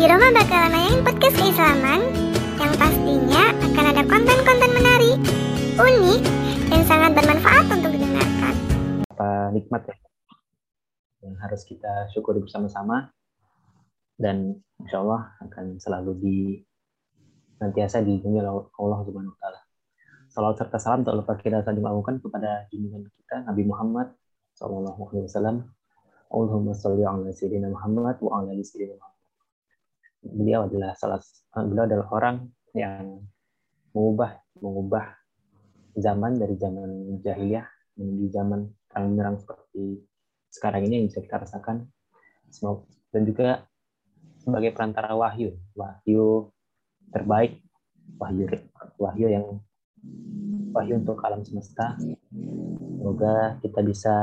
Di Roma bakalan nayangin podcast keislaman yang pastinya akan ada konten-konten menarik, unik, dan sangat bermanfaat untuk didengarkan. Apa nikmat ya yang harus kita syukuri bersama-sama dan insya Allah akan selalu di nantiasa dilindungi oleh Allah Subhanahu wa taala. Salam serta salam tak lupa kita saling lakukan kepada junjungan kita Nabi Muhammad sallallahu alaihi wasallam. Allahumma sholli ala sayyidina Muhammad wa ala Muhammad. Beliau adalah salah beliau adalah orang yang mengubah mengubah zaman dari zaman jahiliyah menuju zaman terang menerang seperti sekarang ini yang bisa kita rasakan. Dan juga sebagai perantara wahyu wahyu terbaik wahyu wahyu yang wahyu untuk alam semesta. Semoga kita bisa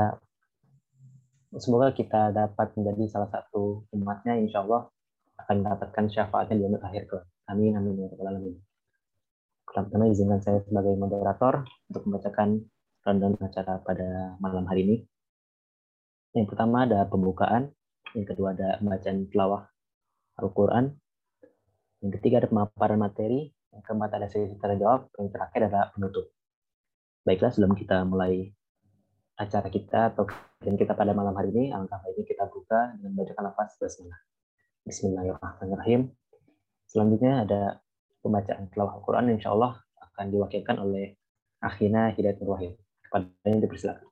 semoga kita dapat menjadi salah satu umatnya insya Allah akan mendapatkan syafaatnya di akhir ke amin amin ya rabbal alamin. Pertama izinkan saya sebagai moderator untuk membacakan rundown acara pada malam hari ini. Yang pertama ada pembukaan. Yang kedua ada bacaan tilawah Al-Quran. Yang ketiga ada pemaparan materi. Yang keempat ada sesi tanya jawab. Yang terakhir adalah penutup. Baiklah sebelum kita mulai acara kita atau kita pada malam hari ini alangkah baiknya kita buka dengan bacakan lafaz basmalah Bismillahirrahmanirrahim selanjutnya ada pembacaan tilawah Al-Quran insya Allah akan diwakilkan oleh Akhina Hidayatul Wahid. Kepadanya dipersilakan.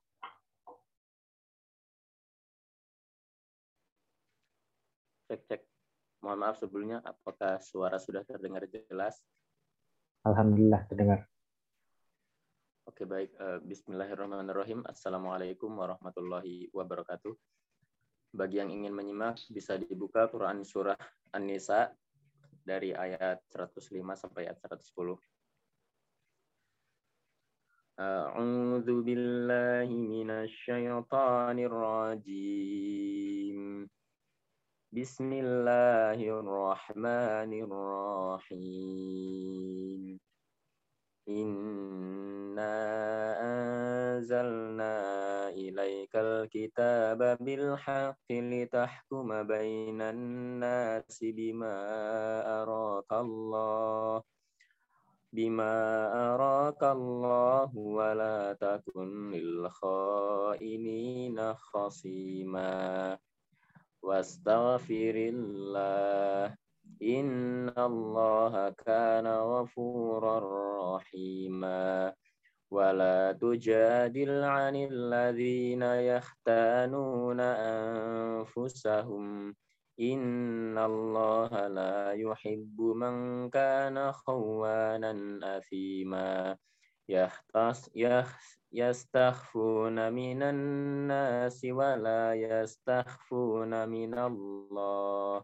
Cek, cek. Mohon maaf sebelumnya, apakah suara sudah terdengar jelas? Alhamdulillah terdengar. Oke, baik. Eh, bismillahirrahmanirrahim. Assalamualaikum warahmatullahi wabarakatuh. Bagi yang ingin menyimak, bisa dibuka Quran Surah An-Nisa dari ayat 105 sampai ayat 110. A'udzu billahi minasy syaithanir rajim. Bismillahirrahmanirrahim. Inna anzalna ilaikal kitaba bil haqqi litahkuma bainan nasi bima arakallah bima arakallah wa la takun lil khainina khasima. Wastaghfirillah innallaha kana ghafurar rahima ولا تجادل عن الذين يختانون أنفسهم إن الله لا يحب من كان خوانا أثيما. يختص يستخفون من الناس ولا يستخفون من الله.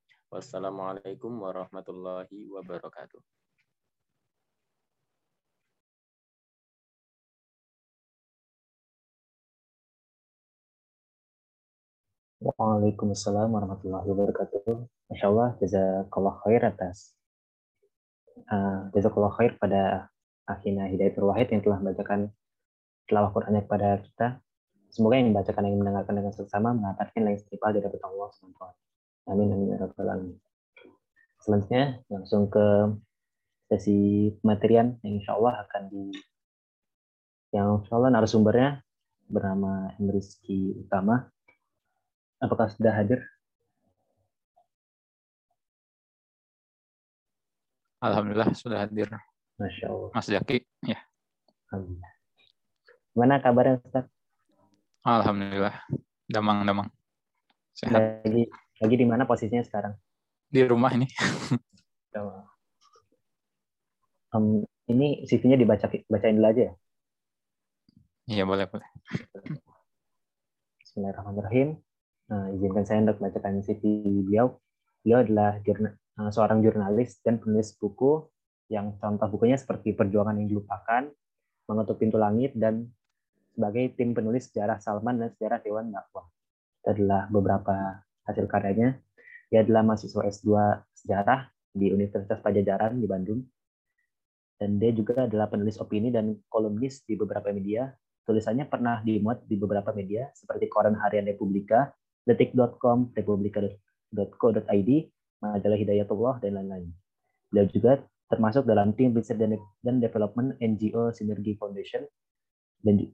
Wassalamualaikum warahmatullahi wabarakatuh. Waalaikumsalam warahmatullahi wabarakatuh. Masya Allah, jazakallah khair atas uh, jazakallah khair pada akhirnya Hidayatul Wahid yang telah membacakan tilawah Qur'annya kepada kita. Semoga yang membacakan yang mendengarkan dengan sesama mendapatkan yang istiqbal dari Allah SWT. Amin amin ya rabbal alamin. Selanjutnya langsung ke sesi materian yang insya Allah akan di yang insya Allah narasumbernya bernama Emriski Utama. Apakah sudah hadir? Alhamdulillah sudah hadir. Masya Allah. Mas Jaki. Ya. Alhamdulillah. Gimana kabarnya Ustaz? Alhamdulillah. Damang, damang. Sehat. Lagi, lagi di mana posisinya sekarang? Di rumah ini. Um, ini CV-nya dibaca bacain dulu aja ya. Iya, boleh, boleh. Bismillahirrahmanirrahim. Nah, izinkan saya untuk bacakan CV beliau. Beliau adalah jurna, uh, seorang jurnalis dan penulis buku yang contoh bukunya seperti Perjuangan yang Dilupakan, Mengetuk Pintu Langit, dan sebagai tim penulis sejarah Salman dan sejarah Dewan Dakwah. Itu adalah beberapa hasil karyanya. Dia adalah mahasiswa S2 sejarah di Universitas Pajajaran di Bandung. Dan dia juga adalah penulis opini dan kolumnis di beberapa media. Tulisannya pernah dimuat di beberapa media seperti Koran Harian Republika, detik.com, republika.co.id, majalah Hidayatullah, dan lain-lain. Beliau juga termasuk dalam tim riset dan development NGO Synergy Foundation dan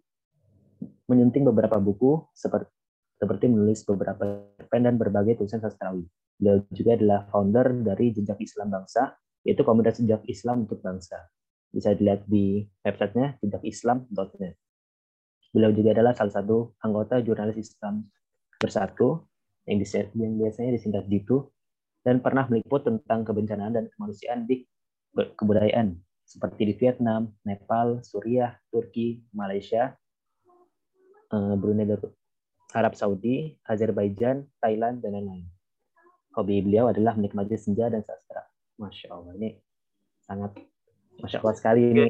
menyunting beberapa buku seperti seperti menulis beberapa cerpen dan berbagai tulisan sastrawi. Beliau juga adalah founder dari Jejak Islam Bangsa, yaitu komunitas jejak Islam untuk bangsa. Bisa dilihat di websitenya jejakislam.net. Beliau juga adalah salah satu anggota jurnalis Islam Bersatu yang, yang biasanya disingkat JITU dan pernah meliput tentang kebencanaan dan kemanusiaan di kebudayaan seperti di Vietnam, Nepal, Suriah, Turki, Malaysia, eh, Brunei Arab Saudi, Azerbaijan, Thailand, dan lain-lain. Hobi beliau adalah menikmati senja dan sastra. Masya Allah, ini sangat Masya Allah sekali ini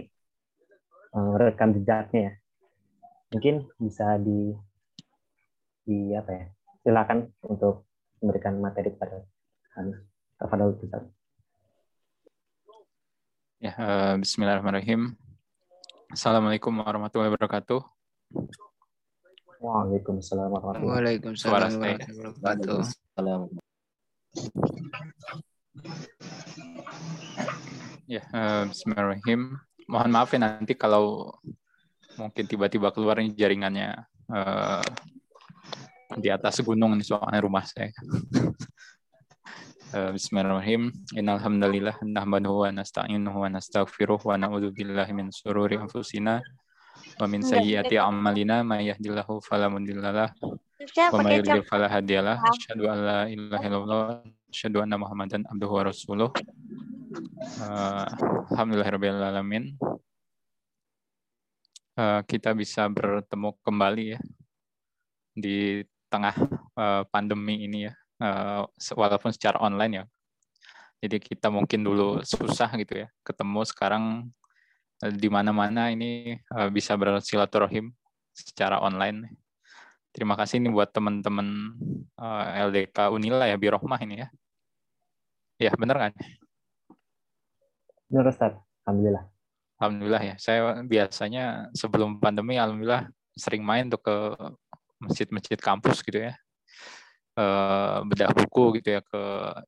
uh, rekam jejaknya ya. Mungkin bisa di di apa ya? Silakan untuk memberikan materi kepada Tafadhol Ustaz. Ya, uh, Bismillahirrahmanirrahim. Assalamualaikum warahmatullahi wabarakatuh. Waalaikumsalam warahmatullahi wabarakatuh. Ya, uh, Bismillahirrahmanirrahim. Mohon maaf ya nanti kalau mungkin tiba-tiba keluar nih jaringannya uh, di atas gunung nih soalnya rumah saya. uh, Bismillahirrahmanirrahim. Innal hamdalillah nahmaduhu wa nasta'inuhu wa nastaghfiruh wa na'udzu billahi min syururi anfusina wa min sayyiati a'malina may yahdihillahu fala mudhillalah wa may yudlil fala hadiyalah asyhadu an la ilaha illallah asyhadu anna muhammadan abduhu wa rasuluh. Uh, alhamdulillahirabbil alamin. Uh, kita bisa bertemu kembali ya di tengah uh, pandemi ini ya. Uh, walaupun secara online ya. Jadi kita mungkin dulu susah gitu ya ketemu sekarang di mana-mana ini uh, bisa bersilaturahim secara online. Terima kasih ini buat teman-teman uh, LDK Unila ya, Birohmah ini ya. Ya, benar kan? Benar, Ustaz. Alhamdulillah. Alhamdulillah ya. Saya biasanya sebelum pandemi, Alhamdulillah sering main tuh ke masjid-masjid kampus gitu ya. Bedah buku gitu ya ke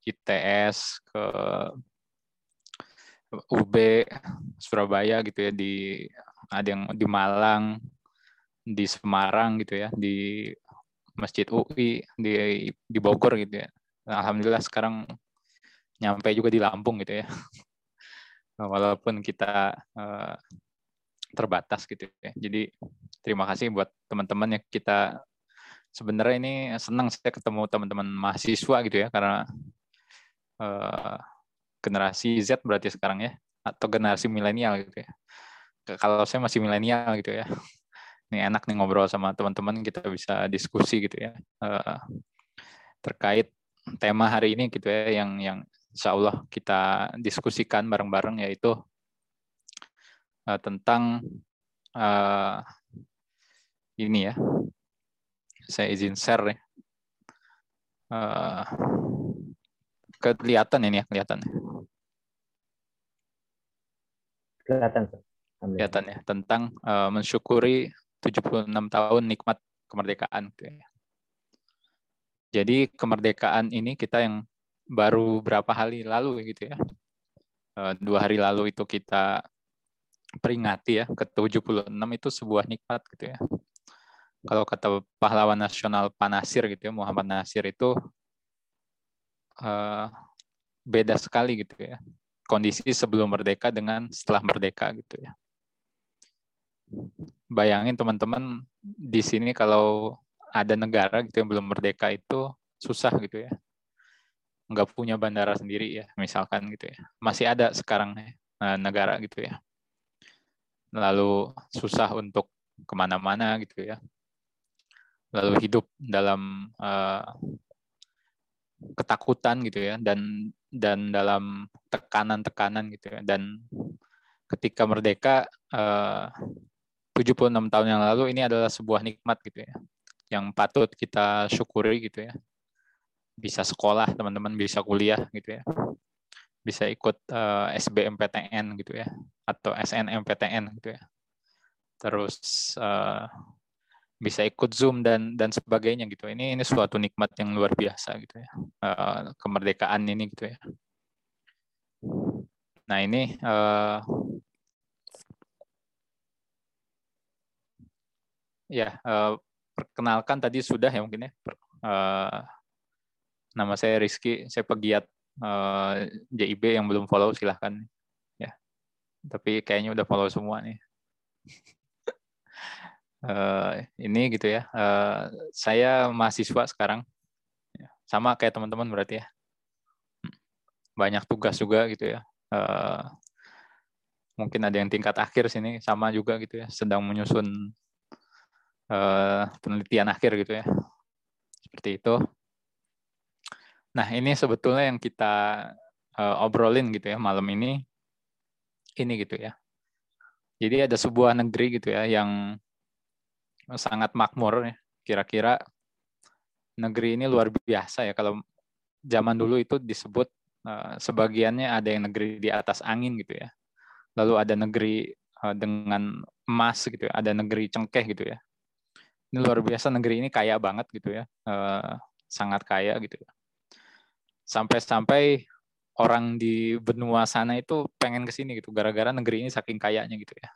ITS, ke UB Surabaya gitu ya di ada yang di Malang di Semarang gitu ya di Masjid UI di di Bogor gitu ya. Alhamdulillah sekarang nyampe juga di Lampung gitu ya. Walaupun kita uh, terbatas gitu ya. Jadi terima kasih buat teman-teman yang kita sebenarnya ini senang saya ketemu teman-teman mahasiswa gitu ya karena uh, generasi Z berarti sekarang ya atau generasi milenial gitu ya. Kalau saya masih milenial gitu ya. Ini enak nih ngobrol sama teman-teman kita bisa diskusi gitu ya. Uh, terkait tema hari ini gitu ya yang yang insya Allah kita diskusikan bareng-bareng yaitu uh, tentang uh, ini ya. Saya izin share ya. Uh, kelihatan ini ya kelihatan kelihatan kelihatan ya tentang uh, mensyukuri 76 tahun nikmat kemerdekaan gitu ya. Jadi kemerdekaan ini kita yang baru berapa hari lalu gitu ya. Uh, dua hari lalu itu kita peringati ya ke 76 itu sebuah nikmat gitu ya. Kalau kata pahlawan nasional Panasir gitu ya Muhammad Nasir itu uh, beda sekali gitu ya kondisi sebelum merdeka dengan setelah merdeka gitu ya. Bayangin teman-teman di sini kalau ada negara gitu yang belum merdeka itu susah gitu ya. Nggak punya bandara sendiri ya, misalkan gitu ya. Masih ada sekarang ya, negara gitu ya. Lalu susah untuk ke mana-mana gitu ya. Lalu hidup dalam uh, ketakutan gitu ya dan dan dalam tekanan-tekanan gitu ya. Dan ketika merdeka eh, 76 tahun yang lalu ini adalah sebuah nikmat gitu ya yang patut kita syukuri gitu ya. Bisa sekolah teman-teman bisa kuliah gitu ya. Bisa ikut uh, eh, SBMPTN gitu ya atau SNMPTN gitu ya. Terus uh, bisa ikut Zoom dan dan sebagainya gitu. Ini ini suatu nikmat yang luar biasa gitu ya. Uh, kemerdekaan ini gitu ya. Nah, ini uh, ya uh, perkenalkan tadi sudah ya mungkin ya. Uh, nama saya Rizky, saya pegiat uh, JIB yang belum follow silahkan ya. Tapi kayaknya udah follow semua nih uh, ini gitu ya. Uh, saya mahasiswa sekarang, ya, sama kayak teman-teman berarti ya. Hmm. Banyak tugas juga gitu ya. Uh, mungkin ada yang tingkat akhir sini sama juga gitu ya, sedang menyusun uh, penelitian akhir gitu ya. Seperti itu. Nah ini sebetulnya yang kita uh, obrolin gitu ya malam ini. Ini gitu ya. Jadi ada sebuah negeri gitu ya yang sangat makmur ya. Kira-kira negeri ini luar biasa ya kalau zaman dulu itu disebut uh, sebagiannya ada yang negeri di atas angin gitu ya. Lalu ada negeri uh, dengan emas gitu ya, ada negeri cengkeh gitu ya. Ini luar biasa negeri ini kaya banget gitu ya. Uh, sangat kaya gitu ya. Sampai-sampai orang di benua sana itu pengen ke sini gitu gara-gara negeri ini saking kayanya gitu ya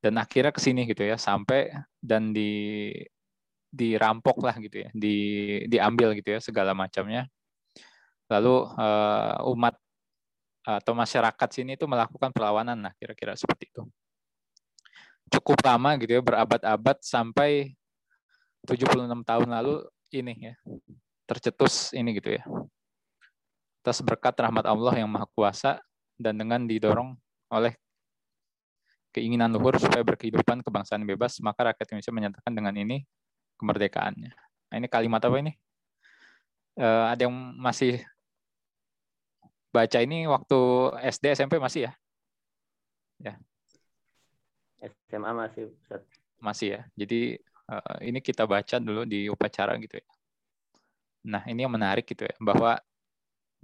dan akhirnya ke sini gitu ya sampai dan di dirampok lah gitu ya di diambil gitu ya segala macamnya. Lalu uh, umat atau masyarakat sini itu melakukan perlawanan lah kira-kira seperti itu. Cukup lama gitu ya berabad-abad sampai 76 tahun lalu ini ya tercetus ini gitu ya. Atas berkat rahmat Allah yang maha kuasa dan dengan didorong oleh keinginan luhur supaya berkehidupan kebangsaan bebas, maka rakyat Indonesia menyatakan dengan ini kemerdekaannya. Nah, ini kalimat apa ini? Uh, ada yang masih baca ini waktu SD SMP masih ya? Ya. SMA masih Ustaz. Masih ya. Jadi uh, ini kita baca dulu di upacara gitu ya. Nah, ini yang menarik gitu ya, bahwa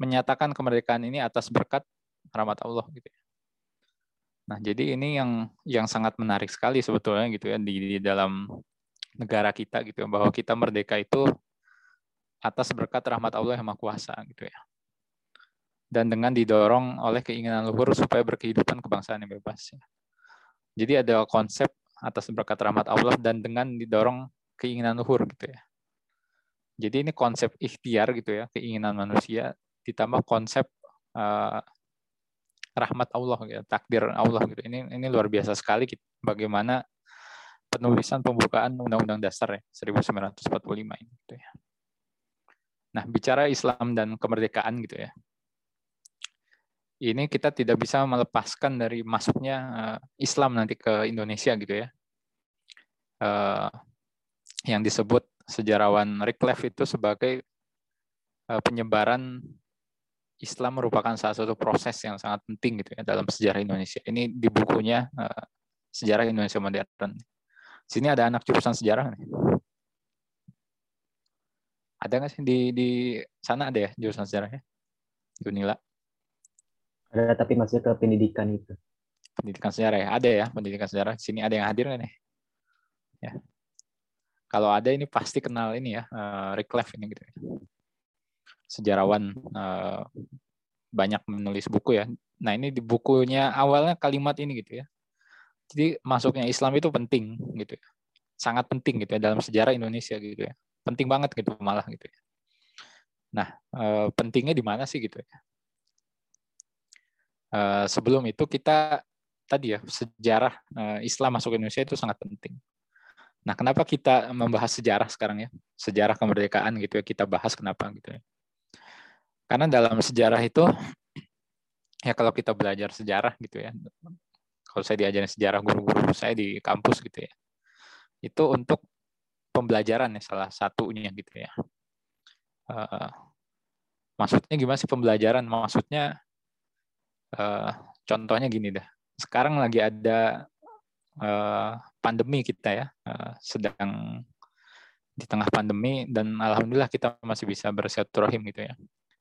menyatakan kemerdekaan ini atas berkat rahmat Allah gitu ya. Nah, jadi ini yang yang sangat menarik sekali sebetulnya gitu ya di, di dalam negara kita gitu ya, bahwa kita merdeka itu atas berkat rahmat Allah yang Maha Kuasa gitu ya. Dan dengan didorong oleh keinginan luhur supaya berkehidupan kebangsaan yang bebas ya. Jadi ada konsep atas berkat rahmat Allah dan dengan didorong keinginan luhur gitu ya. Jadi ini konsep ikhtiar gitu ya, keinginan manusia ditambah konsep uh, rahmat Allah gitu, takdir Allah gitu. Ini ini luar biasa sekali gitu, bagaimana penulisan pembukaan Undang-Undang Dasar ya 1945 ini gitu ya. Nah, bicara Islam dan kemerdekaan gitu ya. Ini kita tidak bisa melepaskan dari masuknya uh, Islam nanti ke Indonesia gitu ya. Uh, yang disebut sejarawan Rick itu sebagai uh, penyebaran Islam merupakan salah satu proses yang sangat penting gitu ya dalam sejarah Indonesia. Ini di bukunya uh, Sejarah Indonesia Modern. Sini ada anak jurusan sejarah nih. Ada nggak sih di di sana ada ya jurusan sejarahnya? Unila. Ada tapi masih ke pendidikan itu. Pendidikan sejarah ya, ada ya pendidikan sejarah. Sini ada yang hadir nggak nih? Ya. Kalau ada ini pasti kenal ini ya, uh, Rick ini gitu. Sejarawan uh, banyak menulis buku ya. Nah ini di bukunya awalnya kalimat ini gitu ya. Jadi masuknya Islam itu penting gitu ya. Sangat penting gitu ya dalam sejarah Indonesia gitu ya. Penting banget gitu malah gitu ya. Nah, uh, pentingnya di mana sih gitu ya? uh, sebelum itu kita tadi ya sejarah Islam masuk Indonesia itu sangat penting. Nah, kenapa kita membahas sejarah sekarang ya? Sejarah kemerdekaan gitu ya, kita bahas kenapa gitu ya. Karena dalam sejarah itu, ya kalau kita belajar sejarah gitu ya, kalau saya diajarin sejarah guru-guru saya di kampus gitu ya, itu untuk pembelajaran ya salah satunya gitu ya. Uh, maksudnya gimana sih pembelajaran? Maksudnya uh, contohnya gini dah. Sekarang lagi ada uh, pandemi kita ya uh, sedang di tengah pandemi dan alhamdulillah kita masih bisa bersilaturahim gitu ya.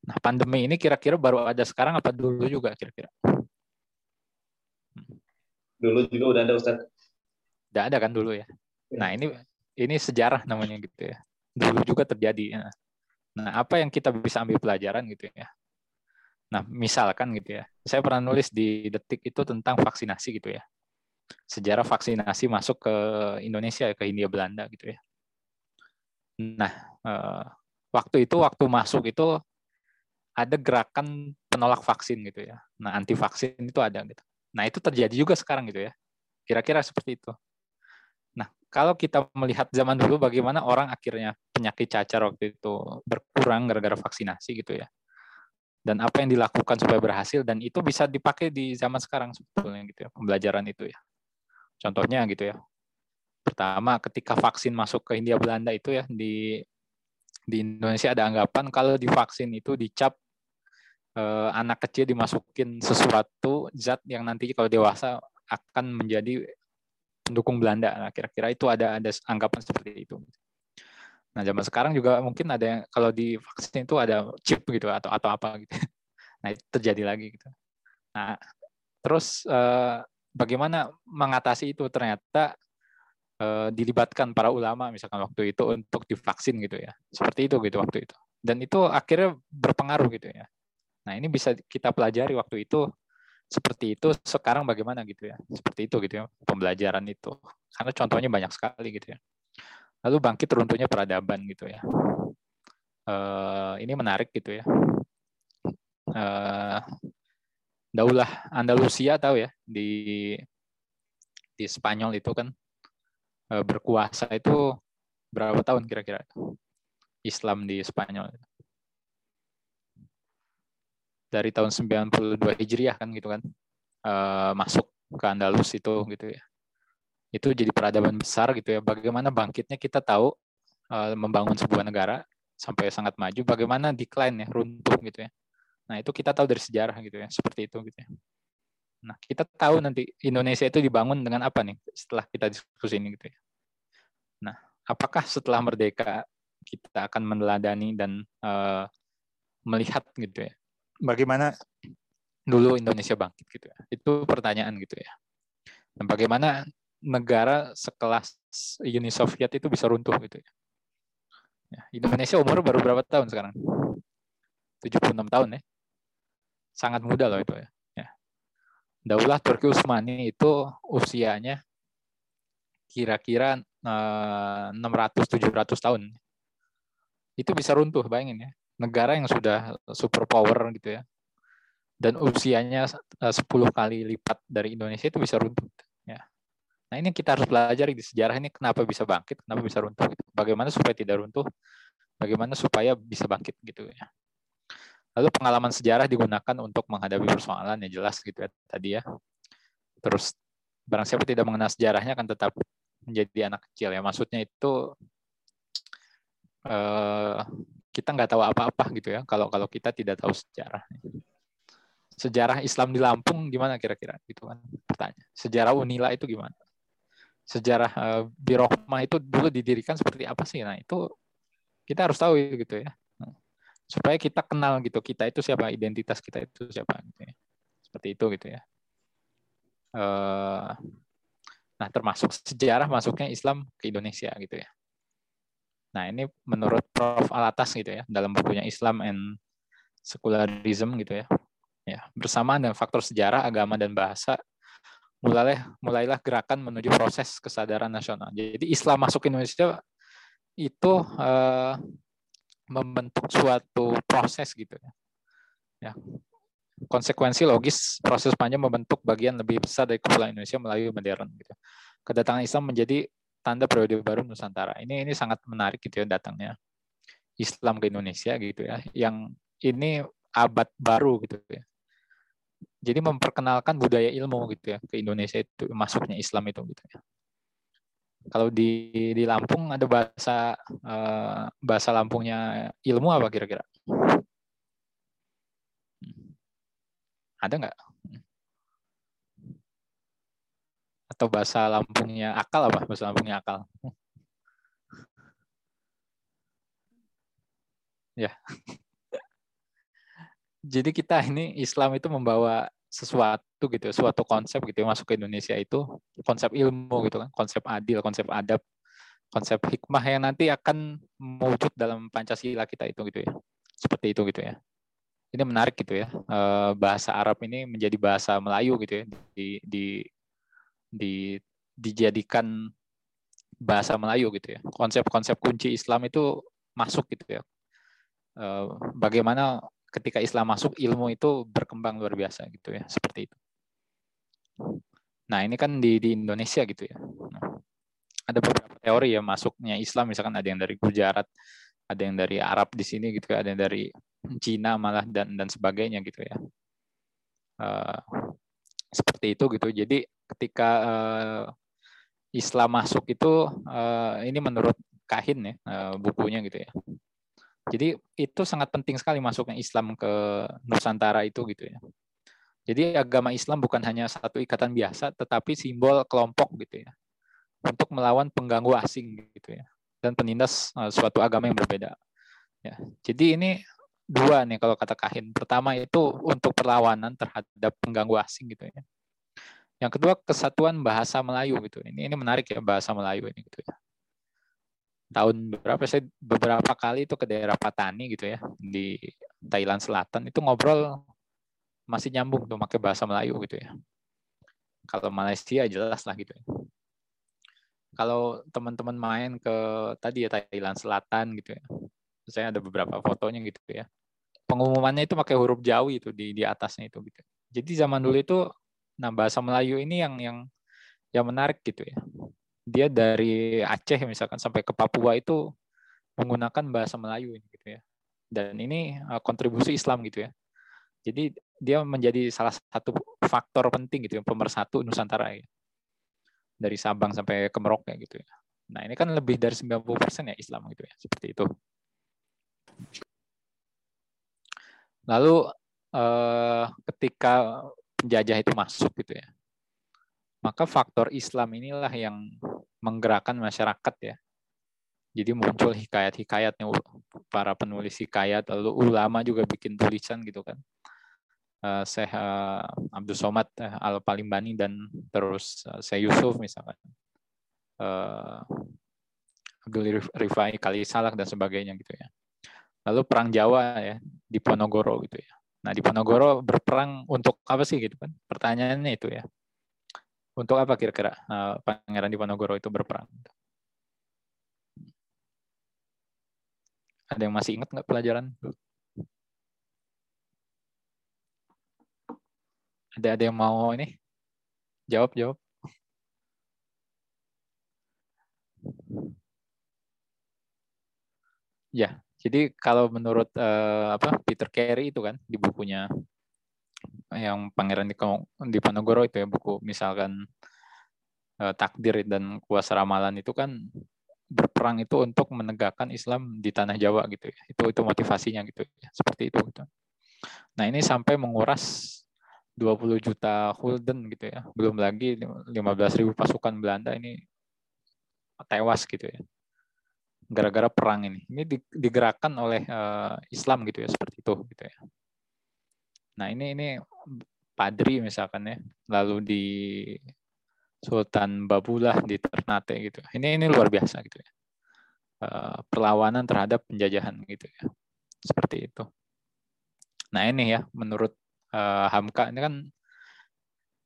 Nah pandemi ini kira-kira baru ada sekarang apa dulu juga kira-kira? Dulu juga udah ada Ustaz. Udah ada kan dulu ya. Nah ini ini sejarah namanya gitu ya. Dulu juga terjadi. Ya. Nah apa yang kita bisa ambil pelajaran gitu ya? Nah misalkan gitu ya, saya pernah nulis di detik itu tentang vaksinasi gitu ya sejarah vaksinasi masuk ke Indonesia ke Hindia Belanda gitu ya. Nah, eh, waktu itu waktu masuk itu ada gerakan penolak vaksin gitu ya. Nah, anti vaksin itu ada gitu. Nah, itu terjadi juga sekarang gitu ya. Kira-kira seperti itu. Nah, kalau kita melihat zaman dulu bagaimana orang akhirnya penyakit cacar waktu itu berkurang gara-gara vaksinasi gitu ya. Dan apa yang dilakukan supaya berhasil dan itu bisa dipakai di zaman sekarang sebetulnya gitu ya, pembelajaran itu ya. Contohnya gitu ya. Pertama, ketika vaksin masuk ke Hindia Belanda itu ya di di Indonesia ada anggapan kalau divaksin itu dicap eh, anak kecil dimasukin sesuatu zat yang nanti kalau dewasa akan menjadi pendukung Belanda. Nah, kira-kira itu ada ada anggapan seperti itu. Nah, zaman sekarang juga mungkin ada yang kalau di vaksin itu ada chip gitu atau atau apa gitu. Nah, itu terjadi lagi gitu. Nah, terus eh, bagaimana mengatasi itu ternyata uh, dilibatkan para ulama misalkan waktu itu untuk divaksin gitu ya seperti itu gitu waktu itu dan itu akhirnya berpengaruh gitu ya nah ini bisa kita pelajari waktu itu seperti itu sekarang bagaimana gitu ya seperti itu gitu ya pembelajaran itu. Karena contohnya banyak sekali gitu ya. Lalu bangkit runtuhnya peradaban gitu ya. Uh, ini menarik gitu ya. Uh, Daulah Andalusia tahu ya di di Spanyol itu kan e, berkuasa itu berapa tahun kira-kira? Islam di Spanyol dari tahun 92 Hijriah kan gitu kan e, masuk ke Andalus itu gitu ya itu jadi peradaban besar gitu ya bagaimana bangkitnya kita tahu e, membangun sebuah negara sampai sangat maju bagaimana decline ya runtuh gitu ya Nah, itu kita tahu dari sejarah gitu ya, seperti itu gitu ya. Nah, kita tahu nanti Indonesia itu dibangun dengan apa nih setelah kita diskusi ini gitu ya. Nah, apakah setelah merdeka kita akan meneladani dan uh, melihat gitu ya, bagaimana dulu Indonesia bangkit gitu ya. Itu pertanyaan gitu ya. Dan bagaimana negara sekelas Uni Soviet itu bisa runtuh gitu ya. ya Indonesia umur baru berapa tahun sekarang? 76 tahun ya sangat muda loh itu ya. ya. Daulah Turki Utsmani itu usianya kira-kira 600-700 eh, tahun. Itu bisa runtuh, bayangin ya. Negara yang sudah super power gitu ya. Dan usianya 10 eh, kali lipat dari Indonesia itu bisa runtuh. Ya. Nah ini kita harus belajar di sejarah ini kenapa bisa bangkit, kenapa bisa runtuh. Gitu. Bagaimana supaya tidak runtuh, bagaimana supaya bisa bangkit gitu ya. Lalu pengalaman sejarah digunakan untuk menghadapi persoalan yang jelas gitu ya tadi ya. Terus barang siapa tidak mengenal sejarahnya akan tetap menjadi anak kecil ya. Maksudnya itu eh, kita nggak tahu apa-apa gitu ya kalau kalau kita tidak tahu sejarah. Sejarah Islam di Lampung gimana kira-kira gitu kan pertanyaan. Sejarah Unila itu gimana? Sejarah eh, Birohmah itu dulu didirikan seperti apa sih? Nah itu kita harus tahu gitu ya supaya kita kenal gitu kita itu siapa identitas kita itu siapa gitu ya. seperti itu gitu ya uh, nah termasuk sejarah masuknya Islam ke Indonesia gitu ya nah ini menurut Prof Alatas gitu ya dalam bukunya Islam and Secularism gitu ya ya bersamaan dengan faktor sejarah agama dan bahasa mulailah mulailah gerakan menuju proses kesadaran nasional jadi Islam masuk Indonesia itu uh, membentuk suatu proses gitu ya. ya. konsekuensi logis proses panjang membentuk bagian lebih besar dari kepulauan Indonesia melalui modern gitu. Kedatangan Islam menjadi tanda periode baru Nusantara. Ini ini sangat menarik gitu ya datangnya Islam ke Indonesia gitu ya. Yang ini abad baru gitu ya. Jadi memperkenalkan budaya ilmu gitu ya ke Indonesia itu masuknya Islam itu gitu ya. Kalau di di Lampung ada bahasa uh, bahasa Lampungnya ilmu apa kira-kira? Ada nggak? Atau bahasa Lampungnya akal apa? Bahasa Lampungnya akal. ya. Jadi kita ini Islam itu membawa sesuatu gitu, suatu konsep gitu masuk ke Indonesia itu konsep ilmu gitu kan, konsep adil, konsep adab, konsep hikmah yang nanti akan mewujud dalam Pancasila kita itu gitu ya. Seperti itu gitu ya. Ini menarik gitu ya. Eh, bahasa Arab ini menjadi bahasa Melayu gitu ya di di di dijadikan bahasa Melayu gitu ya. Konsep-konsep kunci Islam itu masuk gitu ya. Eh, bagaimana ketika Islam masuk ilmu itu berkembang luar biasa gitu ya seperti itu. Nah ini kan di di Indonesia gitu ya. Nah, ada beberapa teori ya masuknya Islam misalkan ada yang dari Gujarat, ada yang dari Arab di sini gitu ya, ada yang dari Cina malah dan dan sebagainya gitu ya. Uh, seperti itu gitu. Jadi ketika uh, Islam masuk itu uh, ini menurut Kahin ya uh, bukunya gitu ya jadi itu sangat penting sekali masuknya Islam ke Nusantara itu gitu ya. Jadi agama Islam bukan hanya satu ikatan biasa, tetapi simbol kelompok gitu ya, untuk melawan pengganggu asing gitu ya, dan penindas suatu agama yang berbeda. Ya, jadi ini dua nih kalau kata Kahin. Pertama itu untuk perlawanan terhadap pengganggu asing gitu ya. Yang kedua kesatuan bahasa Melayu gitu. Ini ini menarik ya bahasa Melayu ini gitu ya tahun berapa saya beberapa kali itu ke daerah Patani gitu ya di Thailand Selatan itu ngobrol masih nyambung tuh pakai bahasa Melayu gitu ya. Kalau Malaysia jelas lah gitu ya. Kalau teman-teman main ke tadi ya Thailand Selatan gitu ya. Saya ada beberapa fotonya gitu ya. Pengumumannya itu pakai huruf Jawi itu di di atasnya itu gitu. Jadi zaman dulu itu nah bahasa Melayu ini yang yang yang menarik gitu ya dia dari Aceh misalkan sampai ke Papua itu menggunakan bahasa Melayu gitu ya. Dan ini uh, kontribusi Islam gitu ya. Jadi dia menjadi salah satu faktor penting gitu ya pemersatu Nusantara ya. Dari Sabang sampai ke Merauke gitu ya. Nah, ini kan lebih dari 90% ya Islam gitu ya, seperti itu. Lalu eh, ketika penjajah itu masuk gitu ya maka faktor Islam inilah yang menggerakkan masyarakat ya. Jadi muncul hikayat-hikayatnya para penulis hikayat, lalu ulama juga bikin tulisan gitu kan. Uh, Syekh uh, Abdul Somad uh, Al Palimbani dan terus uh, Syekh Yusuf misalkan. Abdul Rifai Kali Salak dan sebagainya gitu ya. Lalu perang Jawa ya di Ponorogo gitu ya. Nah di Ponorogo berperang untuk apa sih gitu kan? Pertanyaannya itu ya untuk apa kira-kira uh, Pangeran Diponegoro itu berperang? Ada yang masih ingat nggak pelajaran? Ada ada yang mau ini? Jawab jawab. Ya, jadi kalau menurut uh, apa Peter Carey itu kan di bukunya yang Pangeran di Diponegoro itu ya buku misalkan uh, takdir dan kuasa ramalan itu kan berperang itu untuk menegakkan Islam di tanah Jawa gitu ya. Itu itu motivasinya gitu ya. Seperti itu gitu. Nah, ini sampai menguras 20 juta gulden gitu ya. Belum lagi 15 ribu pasukan Belanda ini tewas gitu ya. Gara-gara perang ini. Ini digerakkan oleh uh, Islam gitu ya, seperti itu gitu ya. Nah ini ini Padri misalkan ya, lalu di Sultan Babulah di Ternate gitu. Ini ini luar biasa gitu ya. Eh, perlawanan terhadap penjajahan gitu ya. Seperti itu. Nah ini ya menurut uh, Hamka ini kan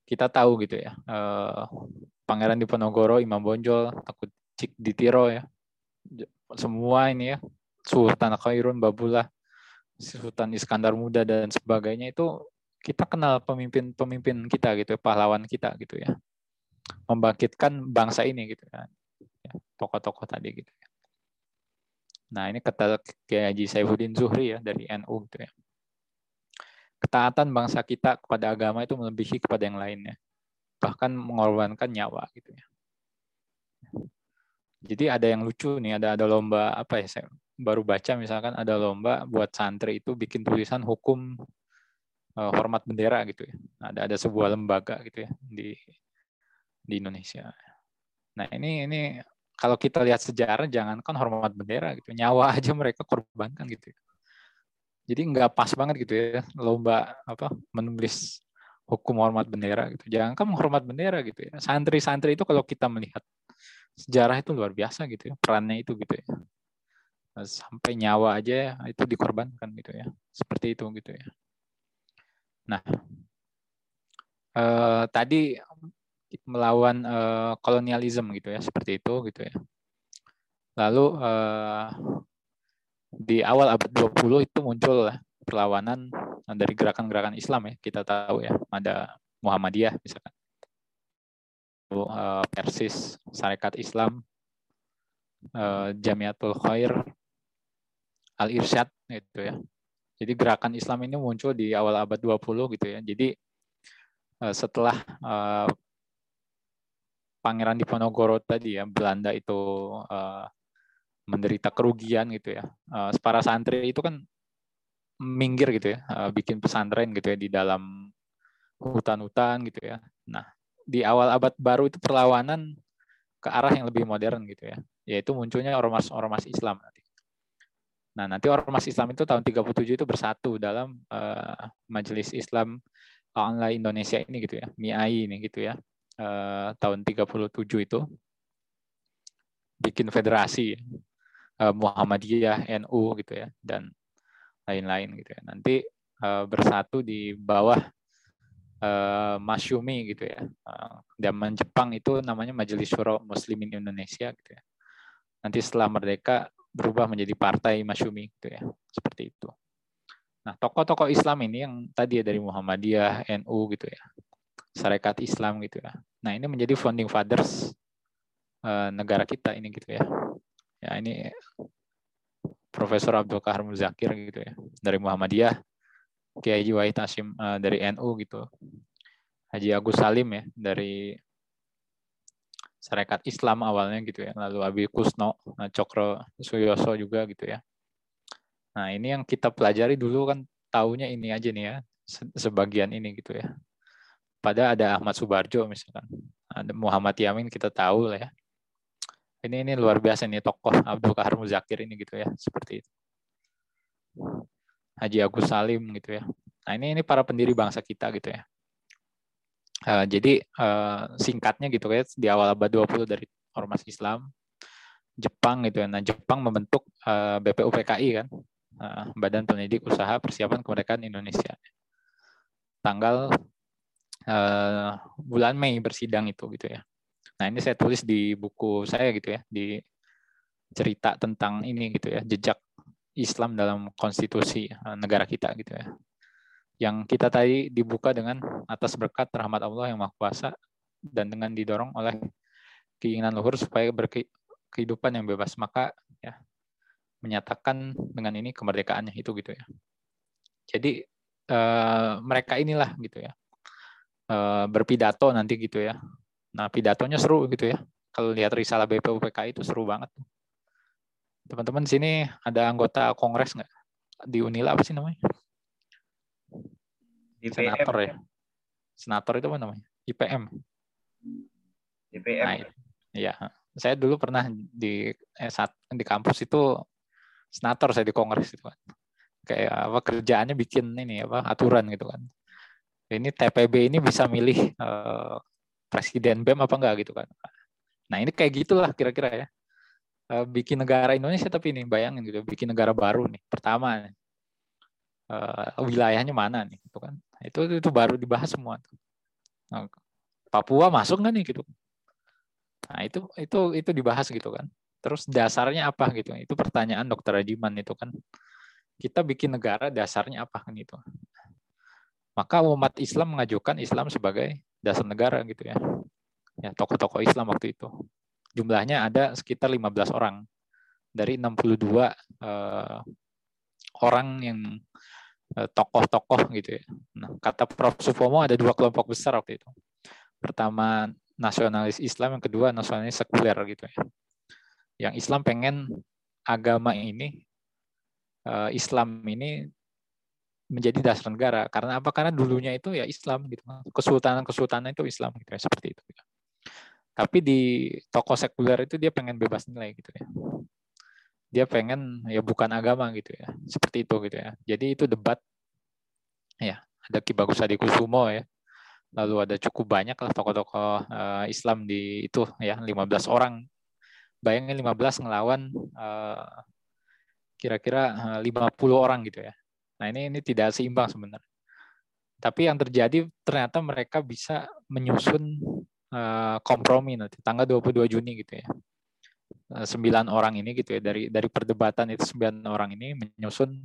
kita tahu gitu ya. Uh, Pangeran Diponegoro, Imam Bonjol, takut Cik Ditiro ya. Semua ini ya. Sultan Khairun, Babulah, Sultan Iskandar Muda dan sebagainya itu kita kenal pemimpin-pemimpin kita gitu, pahlawan kita gitu ya. Membangkitkan bangsa ini gitu ya. ya tokoh-tokoh tadi gitu ya. Nah, ini kata Kiai Haji Saifuddin Zuhri ya dari NU gitu ya. Ketaatan bangsa kita kepada agama itu melebihi kepada yang lainnya. Bahkan mengorbankan nyawa gitu ya. Jadi ada yang lucu nih, ada ada lomba apa ya saya baru baca misalkan ada lomba buat santri itu bikin tulisan hukum uh, hormat bendera gitu ya. Ada ada sebuah lembaga gitu ya di di Indonesia. Nah ini ini kalau kita lihat sejarah jangankan hormat bendera gitu, nyawa aja mereka korbankan gitu. Ya. Jadi nggak pas banget gitu ya lomba apa menulis hukum hormat bendera gitu. Jangankan menghormat bendera gitu ya. Santri-santri itu kalau kita melihat sejarah itu luar biasa gitu ya, perannya itu gitu ya. Sampai nyawa aja itu dikorbankan gitu ya. Seperti itu gitu ya. Nah, eh, tadi melawan eh, kolonialisme gitu ya, seperti itu gitu ya. Lalu eh, di awal abad 20 itu muncul perlawanan dari gerakan-gerakan Islam ya. Kita tahu ya, ada Muhammadiyah misalkan. Uh, Persis, Sarekat Islam, uh, Jamiatul Khair, Al-Irsyad gitu ya. Jadi gerakan Islam ini muncul di awal abad 20 gitu ya. Jadi uh, setelah Pangeran Diponegoro tadi ya, Belanda itu menderita kerugian gitu ya. Para santri itu kan minggir gitu ya, bikin pesantren gitu ya di dalam hutan-hutan gitu ya. Nah, di awal abad baru itu perlawanan ke arah yang lebih modern gitu ya, yaitu munculnya ormas-ormas Islam nanti. Nah, nanti ormas Islam itu tahun 37 itu bersatu dalam uh, Majelis Islam Online Indonesia ini gitu ya, MIAI ini gitu ya. Uh, tahun 37 itu bikin federasi uh, Muhammadiyah, NU gitu ya, dan lain-lain gitu ya. Nanti uh, bersatu di bawah uh, Masyumi gitu ya. Uh, zaman Jepang itu namanya Majelis Syuro Muslimin Indonesia gitu ya. Nanti setelah merdeka berubah menjadi Partai Masyumi gitu ya. Seperti itu. Nah, tokoh-tokoh Islam ini yang tadi ya dari Muhammadiyah, NU gitu ya. Sarekat Islam gitu ya. Nah, ini menjadi founding fathers uh, negara kita ini gitu ya. Ya, ini Profesor Abdul Kahar Muzakir gitu ya dari Muhammadiyah, Kiai Wahid Hashim uh, dari NU gitu, Haji Agus Salim ya dari Sarekat Islam awalnya gitu ya, lalu Abi Kusno, uh, Cokro Suyoso juga gitu ya. Nah ini yang kita pelajari dulu kan taunya ini aja nih ya, sebagian ini gitu ya. Pada ada Ahmad Subarjo misalkan, ada Muhammad Yamin kita tahu lah ya. Ini ini luar biasa nih tokoh Abdul Kahar Muzakir ini gitu ya seperti itu Haji Agus Salim gitu ya. Nah ini ini para pendiri bangsa kita gitu ya. Uh, jadi uh, singkatnya gitu ya di awal abad 20 dari ormas Islam Jepang gitu ya. Nah Jepang membentuk uh, eh, BPUPKI kan. Uh, Badan Pendidik Usaha Persiapan Kemerdekaan Indonesia. Tanggal uh, bulan Mei bersidang itu gitu ya. Nah ini saya tulis di buku saya gitu ya, di cerita tentang ini gitu ya, jejak Islam dalam konstitusi eh, negara kita gitu ya. Yang kita tadi dibuka dengan atas berkat rahmat Allah yang Maha Kuasa dan dengan didorong oleh keinginan luhur supaya berkehidupan yang bebas maka ya menyatakan dengan ini kemerdekaannya itu gitu ya. Jadi eh, mereka inilah gitu ya eh, berpidato nanti gitu ya Nah, pidatonya seru gitu ya. Kalau lihat risalah BPUPK itu seru banget. Teman-teman sini ada anggota kongres nggak? Di Unila apa sih namanya? IPM. Senator ya. Senator itu apa namanya? IPM. IPM. Nah, iya. Saya dulu pernah di S1 di kampus itu senator saya di kongres itu kan. Kayak apa kerjaannya bikin ini apa aturan gitu kan. Ini TPB ini bisa milih uh, presiden BEM apa enggak gitu kan. Nah ini kayak gitulah kira-kira ya. Eh, bikin negara Indonesia tapi ini bayangin gitu, bikin negara baru nih, pertama uh, wilayahnya mana nih, gitu kan? Itu itu baru dibahas semua. Nah, Papua masuk nggak nih gitu? Nah itu itu itu dibahas gitu kan. Terus dasarnya apa gitu? Itu pertanyaan Dokter Ajiman itu kan. Kita bikin negara dasarnya apa kan itu? Maka umat Islam mengajukan Islam sebagai dasar negara gitu ya. Ya, tokoh-tokoh Islam waktu itu. Jumlahnya ada sekitar 15 orang dari 62 eh, orang yang eh, tokoh-tokoh gitu ya. Nah, kata Prof. Supomo ada dua kelompok besar waktu itu. Pertama nasionalis Islam, yang kedua nasionalis sekuler gitu ya. Yang Islam pengen agama ini, eh, Islam ini menjadi dasar negara. Karena apa? Karena dulunya itu ya Islam gitu. Kesultanan-kesultanan itu Islam gitu ya, seperti itu. Gitu. Tapi di toko sekuler itu dia pengen bebas nilai gitu ya. Dia pengen ya bukan agama gitu ya. Seperti itu gitu ya. Jadi itu debat ya, ada Ki Bagus Adi Kusumo ya lalu ada cukup banyak lah tokoh-tokoh uh, Islam di itu ya 15 orang bayangin 15 ngelawan uh, kira-kira uh, 50 orang gitu ya nah ini ini tidak seimbang sebenarnya tapi yang terjadi ternyata mereka bisa menyusun uh, kompromi nanti tanggal 22 Juni gitu ya sembilan orang ini gitu ya dari dari perdebatan itu sembilan orang ini menyusun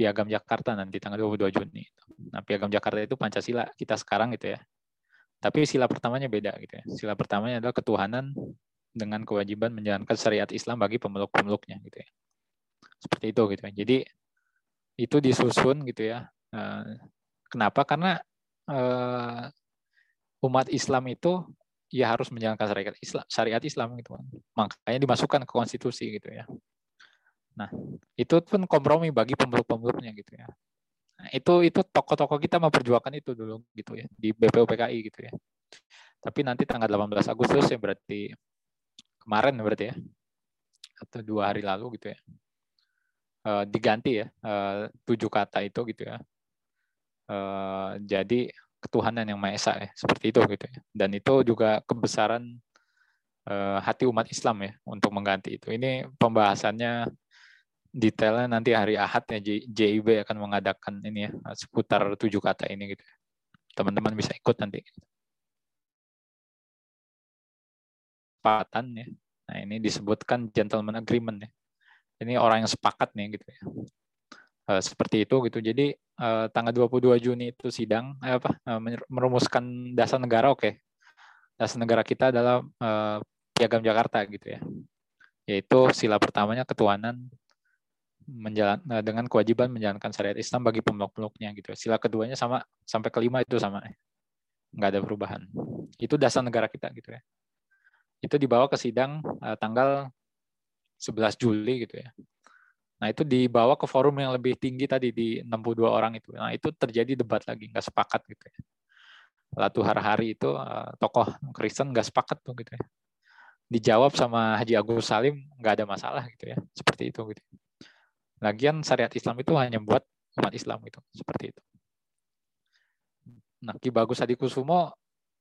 Piagam Jakarta nanti tanggal 22 Juni. Nah, Piagam Jakarta itu Pancasila kita sekarang gitu ya. Tapi sila pertamanya beda gitu ya. Sila pertamanya adalah ketuhanan dengan kewajiban menjalankan syariat Islam bagi pemeluk-pemeluknya gitu ya. Seperti itu gitu ya. Jadi itu disusun gitu ya. Eh, kenapa? Karena eh, umat Islam itu ya harus menjalankan syariat Islam, syariat Islam gitu kan. Makanya dimasukkan ke konstitusi gitu ya. Nah, itu pun kompromi bagi pemeluk-pemeluknya gitu ya. Nah, itu itu tokoh-tokoh kita memperjuangkan itu dulu gitu ya di BPUPKI gitu ya. Tapi nanti tanggal 18 Agustus ya berarti kemarin berarti ya atau dua hari lalu gitu ya uh, diganti ya uh, tujuh kata itu gitu ya. Uh, jadi ketuhanan yang maha esa ya seperti itu gitu ya. Dan itu juga kebesaran uh, hati umat Islam ya untuk mengganti itu. Ini pembahasannya detailnya nanti hari Ahad ya JIB akan mengadakan ini ya seputar tujuh kata ini gitu. Teman-teman bisa ikut nanti. Sepakatan ya. Nah ini disebutkan gentleman agreement ya. Ini orang yang sepakat nih gitu ya. Uh, seperti itu gitu. Jadi uh, tanggal 22 Juni itu sidang eh, apa uh, merumuskan dasar negara oke. Okay. Dasar negara kita adalah uh, Piagam Jakarta gitu ya. Yaitu sila pertamanya ketuhanan menjalan eh, dengan kewajiban menjalankan syariat Islam bagi pemeluk-pemeluknya gitu. Sila keduanya sama sampai kelima itu sama. Nggak ada perubahan. Itu dasar negara kita gitu ya. Itu dibawa ke sidang uh, tanggal 11 Juli gitu ya. Nah, itu dibawa ke forum yang lebih tinggi tadi di 62 orang itu. Nah, itu terjadi debat lagi, nggak sepakat gitu ya. Latu hari itu uh, tokoh Kristen nggak sepakat tuh gitu ya. Dijawab sama Haji Agus Salim nggak ada masalah gitu ya. Seperti itu gitu. Lagian syariat Islam itu hanya buat umat Islam itu, seperti itu. Nah, Ki Bagus Adikusumo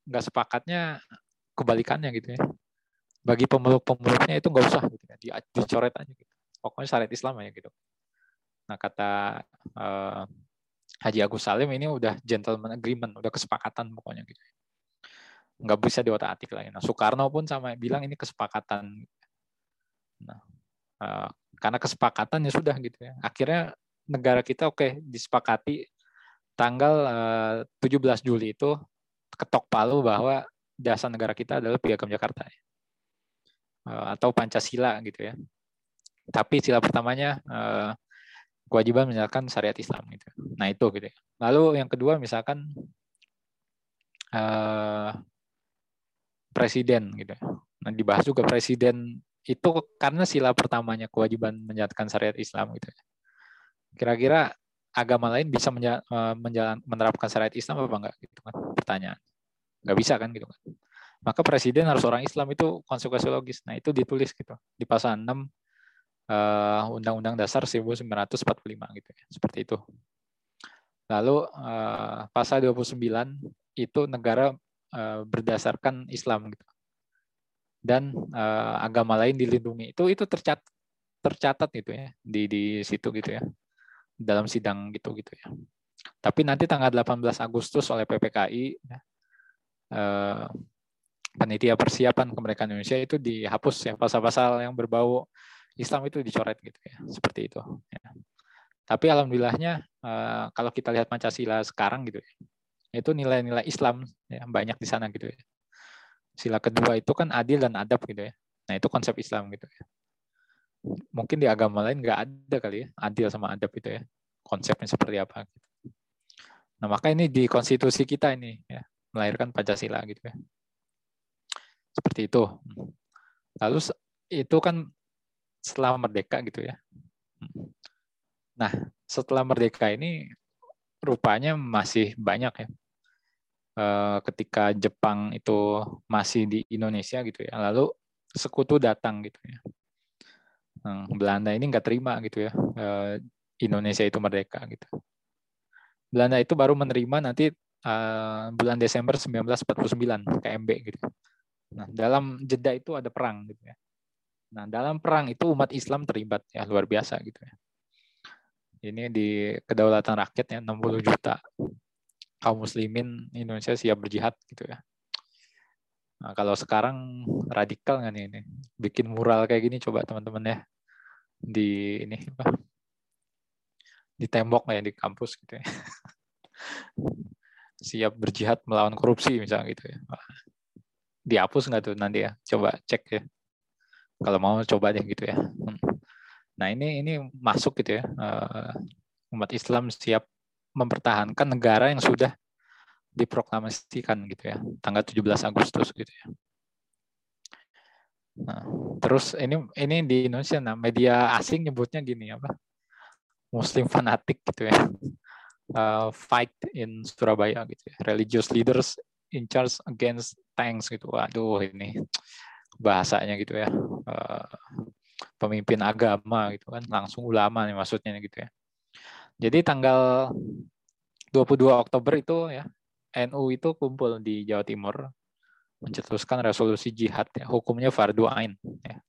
nggak sepakatnya kebalikannya gitu ya. Bagi pemeluk-pemeluknya itu nggak usah gitu ya, di, dicoret aja gitu. Pokoknya syariat Islam aja gitu. Nah, kata uh, Haji Agus Salim ini udah gentleman agreement, udah kesepakatan pokoknya gitu. Nggak bisa diotak-atik lagi. Nah, Soekarno pun sama bilang ini kesepakatan. Nah, uh, karena kesepakatan ya sudah gitu ya. Akhirnya negara kita oke okay, disepakati tanggal uh, eh, 17 Juli itu ketok palu bahwa dasar negara kita adalah Piagam Jakarta ya. Uh, atau Pancasila gitu ya. Tapi sila pertamanya uh, kewajiban menjalankan syariat Islam gitu. Nah itu gitu ya. Lalu yang kedua misalkan uh, presiden gitu. Nah dibahas juga presiden itu karena sila pertamanya kewajiban menjalankan syariat Islam gitu. Ya. Kira-kira agama lain bisa eh, menjalan, menerapkan syariat Islam apa enggak gitu kan pertanyaan. Enggak bisa kan gitu kan. Maka presiden harus orang Islam itu konsekuensi logis. Nah, itu ditulis gitu di pasal 6 uh, eh, Undang-Undang Dasar 1945 gitu ya. Seperti itu. Lalu uh, pasal 29 itu negara uh, berdasarkan Islam gitu dan uh, agama lain dilindungi. Itu itu tercatat tercatat gitu ya di di situ gitu ya. Dalam sidang gitu gitu ya. Tapi nanti tanggal 18 Agustus oleh PPKI ya, uh, panitia persiapan kemerdekaan Indonesia itu dihapus ya pasal-pasal yang berbau Islam itu dicoret gitu ya. Seperti itu ya. Tapi alhamdulillahnya uh, kalau kita lihat Pancasila sekarang gitu ya, itu nilai-nilai Islam ya, banyak di sana gitu ya. Sila kedua itu kan adil dan adab gitu ya. Nah itu konsep Islam gitu ya. Mungkin di agama lain nggak ada kali ya adil sama adab itu ya. Konsepnya seperti apa? Gitu. Nah maka ini di konstitusi kita ini ya melahirkan Pancasila gitu ya. Seperti itu. Lalu itu kan setelah merdeka gitu ya. Nah, setelah merdeka ini rupanya masih banyak ya. Eh, ketika Jepang itu masih di Indonesia gitu ya. Lalu sekutu datang gitu ya. Nah, Belanda ini nggak terima gitu ya. Eh, Indonesia itu merdeka gitu. Belanda itu baru menerima nanti uh, bulan Desember 1949 KMB gitu. Nah, dalam jeda itu ada perang gitu ya. Nah, dalam perang itu umat Islam terlibat ya luar biasa gitu ya. Ini di kedaulatan rakyat ya 60 juta kaum muslimin Indonesia siap berjihad gitu ya. Nah, kalau sekarang radikal nih ini? Bikin mural kayak gini coba teman-teman ya. Di ini apa? Di tembok ya di kampus gitu ya. siap berjihad melawan korupsi misalnya gitu ya. Dihapus nggak tuh nanti ya? Coba cek ya kalau mau coba deh gitu ya. Hmm. Nah ini ini masuk gitu ya uh, umat Islam siap mempertahankan negara yang sudah diproklamasikan gitu ya tanggal 17 Agustus gitu ya. Nah, terus ini ini di Indonesia nah media asing nyebutnya gini apa? Muslim fanatik gitu ya. Uh, fight in Surabaya gitu ya. Religious leaders in charge against tanks gitu. Waduh ini bahasanya gitu ya eh, pemimpin agama gitu kan langsung ulama nih maksudnya gitu ya. Jadi tanggal 22 Oktober itu ya NU itu kumpul di Jawa Timur mencetuskan resolusi jihad ya hukumnya fardu ain ya.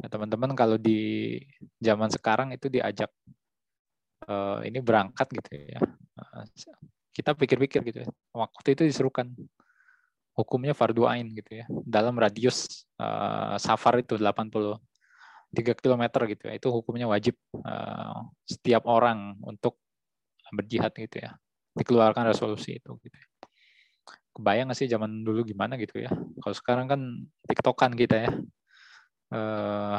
Nah, teman-teman kalau di zaman sekarang itu diajak uh, ini berangkat gitu ya. Uh, kita pikir-pikir gitu ya waktu itu diserukan hukumnya fardu ain gitu ya. Dalam radius uh, safar itu 83 km gitu ya. Itu hukumnya wajib uh, setiap orang untuk berjihad gitu ya. Dikeluarkan resolusi itu gitu ya. Kebayang nggak sih zaman dulu gimana gitu ya. Kalau sekarang kan tiktokan kita ya. Uh,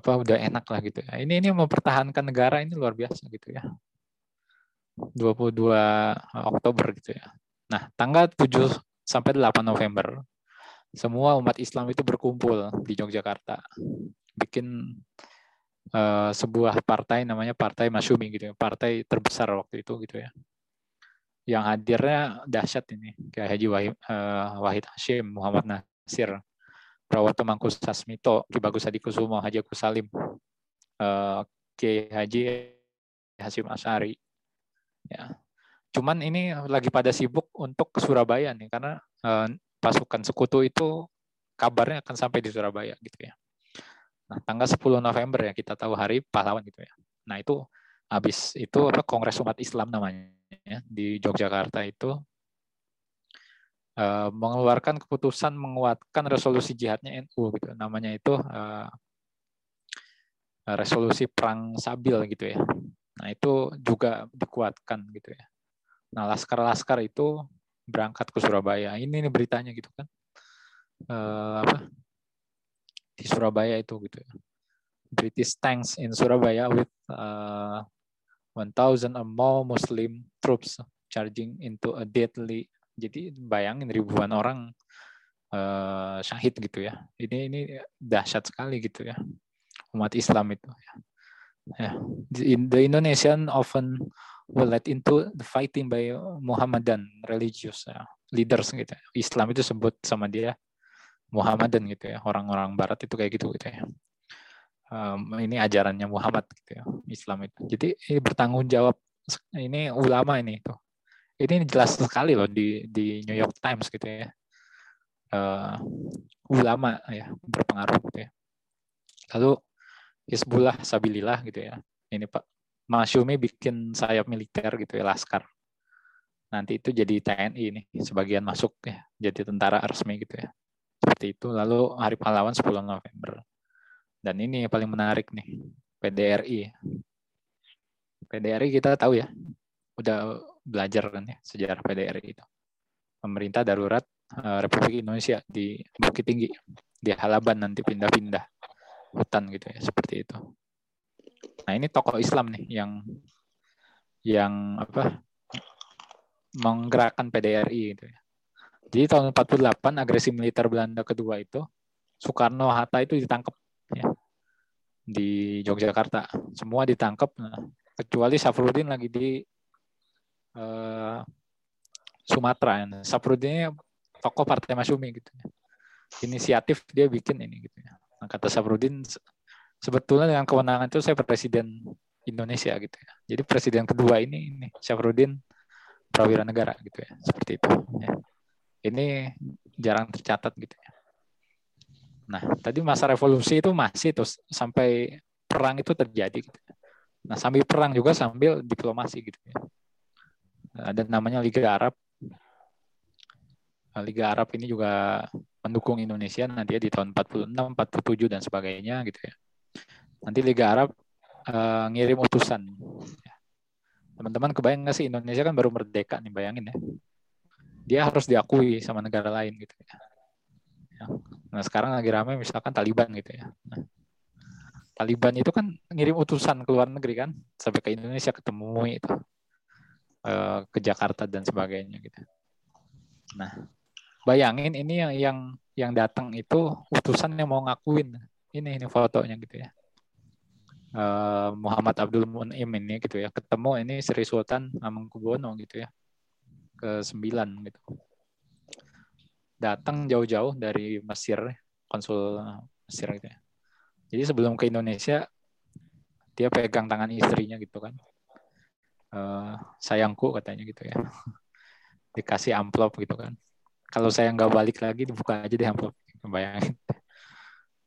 apa udah enak lah gitu ya. Ini ini mempertahankan negara ini luar biasa gitu ya. 22 Oktober gitu ya. Nah, tanggal 7 sampai 8 November. Semua umat Islam itu berkumpul di Yogyakarta. Bikin uh, sebuah partai namanya Partai Masyumi gitu ya, partai terbesar waktu itu gitu ya. Yang hadirnya dahsyat ini, kayak Haji Wahid, uh, Wahid Hashim, Muhammad Nasir, Prawoto Mangkus Sasmito, Ki Bagus Adikusumo, Haji Agus Salim, uh, Ki Haji Hasim Asari, ya Cuman ini lagi pada sibuk untuk ke Surabaya nih karena uh, pasukan sekutu itu kabarnya akan sampai di Surabaya gitu ya. Nah, tanggal 10 November ya kita tahu hari pahlawan gitu ya. Nah, itu habis itu apa Kongres Umat Islam namanya ya, di Yogyakarta itu uh, mengeluarkan keputusan menguatkan resolusi jihadnya NU gitu. Namanya itu uh, resolusi perang Sabil gitu ya. Nah, itu juga dikuatkan gitu ya. Nah, laskar-laskar itu berangkat ke Surabaya. Ini nih beritanya gitu kan. Uh, apa? Di Surabaya itu gitu. Ya. British tanks in Surabaya with uh, 1000 or more Muslim troops charging into a deadly. Jadi bayangin ribuan orang uh, syahid gitu ya. Ini ini dahsyat sekali gitu ya. Umat Islam itu ya. Yeah. The Indonesian often were led into the fighting by Muhammadan religious ya, leaders gitu. Ya. Islam itu sebut sama dia Muhammadan gitu ya. Orang-orang Barat itu kayak gitu gitu ya. Um, ini ajarannya Muhammad gitu ya, Islam itu. Jadi ini bertanggung jawab ini ulama ini itu. Ini jelas sekali loh di di New York Times gitu ya. Uh, ulama ya berpengaruh gitu ya. Lalu Hizbullah Sabilillah gitu ya. Ini Pak Masyumi bikin sayap militer gitu ya, Laskar. Nanti itu jadi TNI ini, sebagian masuk ya, jadi tentara resmi gitu ya. Seperti itu. Lalu Hari Pahlawan 10 November. Dan ini yang paling menarik nih, PDRI. PDRI kita tahu ya, udah belajar kan ya sejarah PDRI itu. Pemerintah darurat uh, Republik Indonesia di Bukit Tinggi, di Halaban nanti pindah-pindah hutan gitu ya, seperti itu. Nah ini tokoh Islam nih yang yang apa menggerakkan PDRI gitu ya. Jadi tahun 48 agresi militer Belanda kedua itu Soekarno Hatta itu ditangkap ya di Yogyakarta. Semua ditangkap nah, kecuali Safrudin lagi di uh, Sumatera. Nah, Safrudin ini tokoh Partai Masyumi gitu ya. Inisiatif dia bikin ini gitu ya. Nah, kata Safrudin sebetulnya dengan kewenangan itu saya presiden Indonesia gitu ya. Jadi presiden kedua ini ini Syafruddin Prawira Negara gitu ya. Seperti itu ya ini jarang tercatat gitu ya. Nah, tadi masa revolusi itu masih terus sampai perang itu terjadi gitu. Ya. Nah, sambil perang juga sambil diplomasi gitu ya. Ada namanya Liga Arab. Nah, Liga Arab ini juga mendukung Indonesia nanti ya di tahun 46, 47 dan sebagainya gitu ya. Nanti Liga Arab uh, ngirim utusan. Teman-teman kebayang nggak sih Indonesia kan baru merdeka nih bayangin ya dia harus diakui sama negara lain gitu ya. ya. Nah sekarang lagi ramai misalkan Taliban gitu ya. Nah, Taliban itu kan ngirim utusan ke luar negeri kan sampai ke Indonesia ketemu itu eh, ke Jakarta dan sebagainya gitu. Nah bayangin ini yang yang yang datang itu utusan yang mau ngakuin ini ini fotonya gitu ya. Uh, Muhammad Abdul Munim ini gitu ya ketemu ini Sri Sultan Hamengkubuwono gitu ya ke sembilan gitu. Datang jauh-jauh dari Mesir, konsul Mesir gitu ya. Jadi sebelum ke Indonesia, dia pegang tangan istrinya gitu kan. Uh, sayangku katanya gitu ya. Dikasih amplop gitu kan. Kalau saya nggak balik lagi, dibuka aja deh amplop. Bayangin.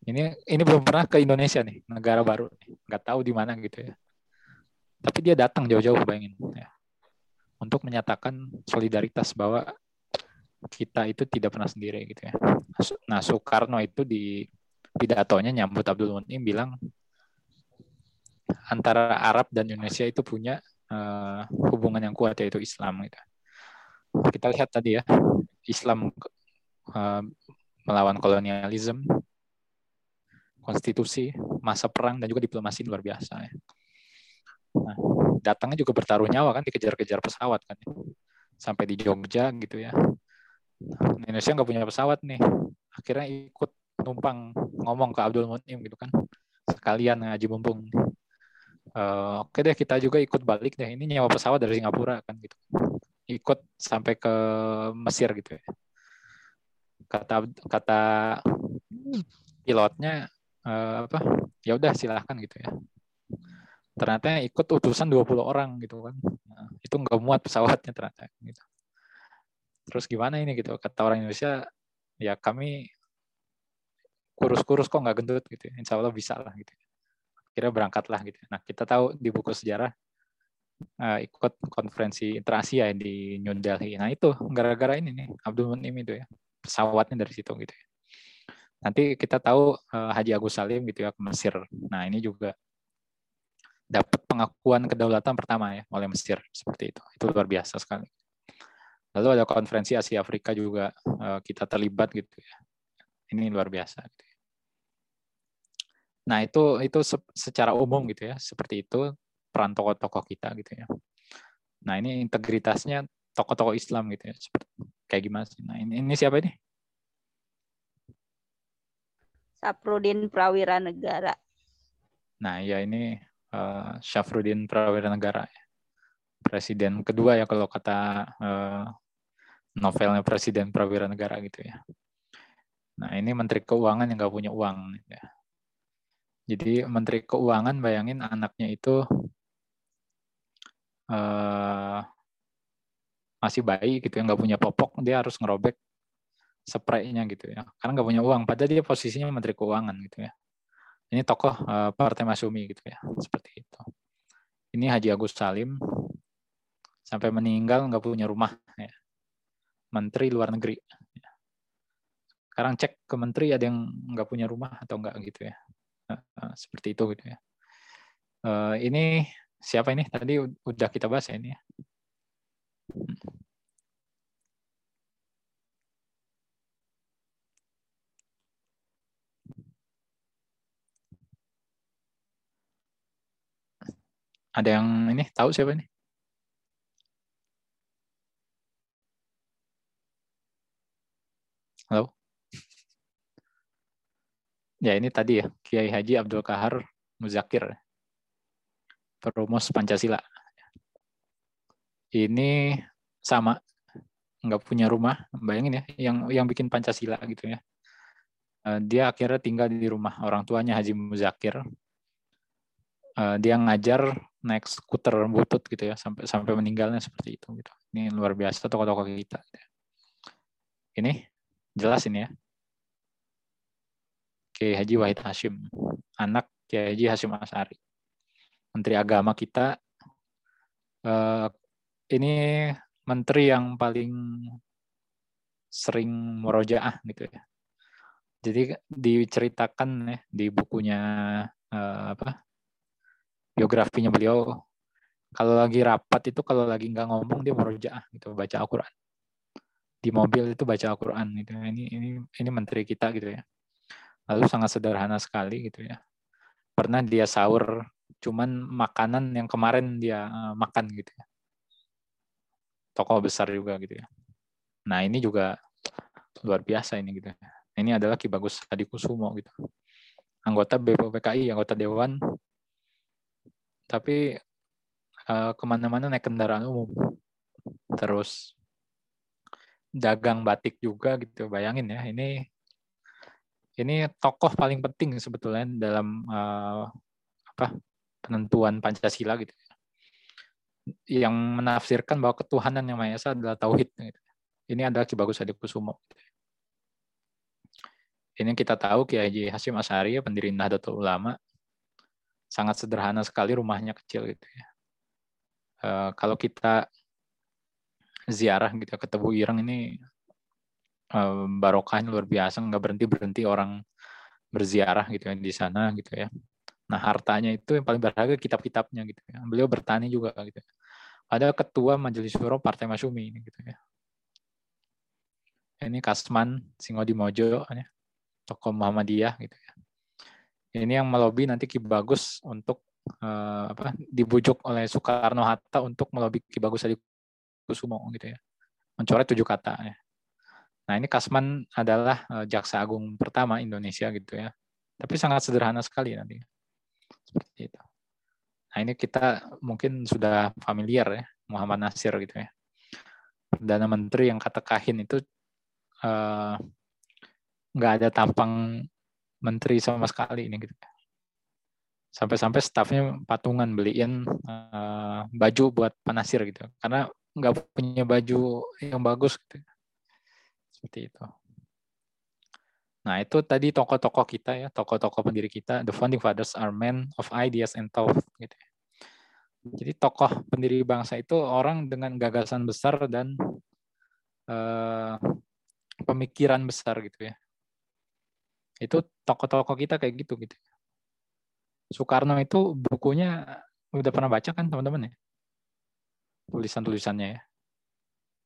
Ini ini belum pernah ke Indonesia nih, negara baru. Nggak tahu di mana gitu ya. Tapi dia datang jauh-jauh bayangin. Ya untuk menyatakan solidaritas bahwa kita itu tidak pernah sendiri gitu ya. Nah Soekarno itu di pidatonya nyambut Abdul Munim bilang antara Arab dan Indonesia itu punya uh, hubungan yang kuat yaitu Islam gitu. Kita lihat tadi ya Islam uh, melawan kolonialisme, konstitusi, masa perang dan juga diplomasi luar biasa ya. Nah, datangnya juga bertaruh nyawa kan dikejar-kejar pesawat kan sampai di Jogja gitu ya. Nah, Indonesia nggak punya pesawat nih. Akhirnya ikut numpang ngomong ke Abdul Munim gitu kan sekalian ngaji mumpung. Uh, oke deh kita juga ikut balik deh. Ini nyawa pesawat dari Singapura kan gitu. Ikut sampai ke Mesir gitu ya. Kata kata pilotnya uh, apa ya udah silahkan gitu ya. Ternyata ikut utusan 20 orang gitu kan. Nah, itu nggak muat pesawatnya ternyata gitu. Terus gimana ini gitu? Kata orang Indonesia ya kami kurus-kurus kok nggak gendut gitu ya. insya Allah bisa lah gitu kira berangkatlah gitu nah kita tahu di buku sejarah uh, ikut konferensi interasia di New Delhi. Nah itu gara-gara ini nih Abdul Munim itu ya pesawatnya dari situ gitu ya nanti kita tahu uh, Haji Agus Salim gitu ya ke Mesir nah ini juga dapat pengakuan kedaulatan pertama ya oleh Mesir seperti itu. Itu luar biasa sekali. Lalu ada konferensi Asia Afrika juga uh, kita terlibat gitu ya. Ini luar biasa. Gitu ya. Nah itu itu secara umum gitu ya seperti itu peran tokoh-tokoh kita gitu ya. Nah ini integritasnya tokoh-tokoh Islam gitu ya seperti kayak gimana sih? Nah ini, ini siapa ini? Saprudin Prawira Negara. Nah ya ini uh, Syafruddin Prawira Negara. Presiden kedua ya kalau kata uh, novelnya Presiden Prawira Negara gitu ya. Nah ini Menteri Keuangan yang nggak punya uang. Ya. Jadi Menteri Keuangan bayangin anaknya itu uh, masih bayi gitu ya nggak punya popok dia harus ngerobek spraynya gitu ya karena nggak punya uang padahal dia posisinya menteri keuangan gitu ya ini tokoh uh, Partai Masumi gitu ya, seperti itu. Ini Haji Agus Salim sampai meninggal nggak punya rumah ya. Menteri luar negeri. Ya. Sekarang cek ke menteri ada yang nggak punya rumah atau enggak gitu ya. Uh, uh, seperti itu gitu ya. Ini siapa ini? Tadi udah kita bahas ya ini ya. Ada yang ini tahu siapa ini? Halo? Ya ini tadi ya, Kiai Haji Abdul Kahar Muzakir. Perumus Pancasila. Ini sama, nggak punya rumah, bayangin ya, yang yang bikin Pancasila gitu ya. Eh, dia akhirnya tinggal di rumah orang tuanya Haji Muzakir. Eh, dia ngajar naik skuter butut gitu ya sampai sampai meninggalnya seperti itu gitu. Ini luar biasa tokoh-tokoh kita. Ini jelas ini ya. Kiai Haji Wahid Hashim, anak Kiai Haji Hashim Asari. Menteri Agama kita eh, ini menteri yang paling sering merojaah gitu ya. Jadi diceritakan ya di bukunya eh, apa biografinya beliau kalau lagi rapat itu kalau lagi nggak ngomong dia merojaah gitu baca Al-Qur'an. Di mobil itu baca Al-Qur'an gitu. Ini ini ini menteri kita gitu ya. Lalu sangat sederhana sekali gitu ya. Pernah dia sahur cuman makanan yang kemarin dia uh, makan gitu ya. Tokoh besar juga gitu ya. Nah, ini juga luar biasa ini gitu. Ini adalah Ki Bagus Hadikusumo gitu. Anggota BPPKI, anggota dewan tapi uh, ke mana-mana naik kendaraan umum. Terus dagang batik juga gitu. Bayangin ya ini ini tokoh paling penting sebetulnya dalam uh, apa penentuan Pancasila gitu. Yang menafsirkan bahwa ketuhanan yang Maha Esa adalah tauhid gitu. ini adalah Ki Bagus Hadikusumo ini kita tahu Kiai Haji Hasyim Asyari pendiri Nahdlatul Ulama sangat sederhana sekali rumahnya kecil gitu ya. Uh, kalau kita ziarah gitu ya, ke Tebu Ireng ini uh, barokahnya luar biasa, nggak berhenti berhenti orang berziarah gitu ya di sana gitu ya. Nah hartanya itu yang paling berharga kitab-kitabnya gitu ya. Beliau bertani juga gitu. Ya. Ada ketua Majelis Syuro Partai Masyumi ini gitu ya. Ini Kasman Singodi Mojo ya. tokoh Muhammadiyah gitu ya ini yang melobi nanti Ki Bagus untuk uh, apa dibujuk oleh Soekarno Hatta untuk melobi Ki Bagus Adi Kusumo gitu ya mencoret tujuh kata ya. Nah ini Kasman adalah uh, jaksa agung pertama Indonesia gitu ya tapi sangat sederhana sekali nanti seperti itu. Nah ini kita mungkin sudah familiar ya Muhammad Nasir gitu ya perdana menteri yang kata kahin itu uh, nggak ada tampang menteri sama sekali ini gitu. Sampai-sampai stafnya patungan beliin uh, baju buat panasir gitu. Karena nggak punya baju yang bagus gitu. Seperti itu. Nah, itu tadi tokoh-tokoh kita ya, tokoh-tokoh pendiri kita, the founding fathers are men of ideas and thought gitu. Jadi tokoh pendiri bangsa itu orang dengan gagasan besar dan uh, pemikiran besar gitu ya. Itu tokoh-tokoh kita kayak gitu gitu. Soekarno itu bukunya udah pernah baca kan teman-teman ya? Tulisan-tulisannya ya.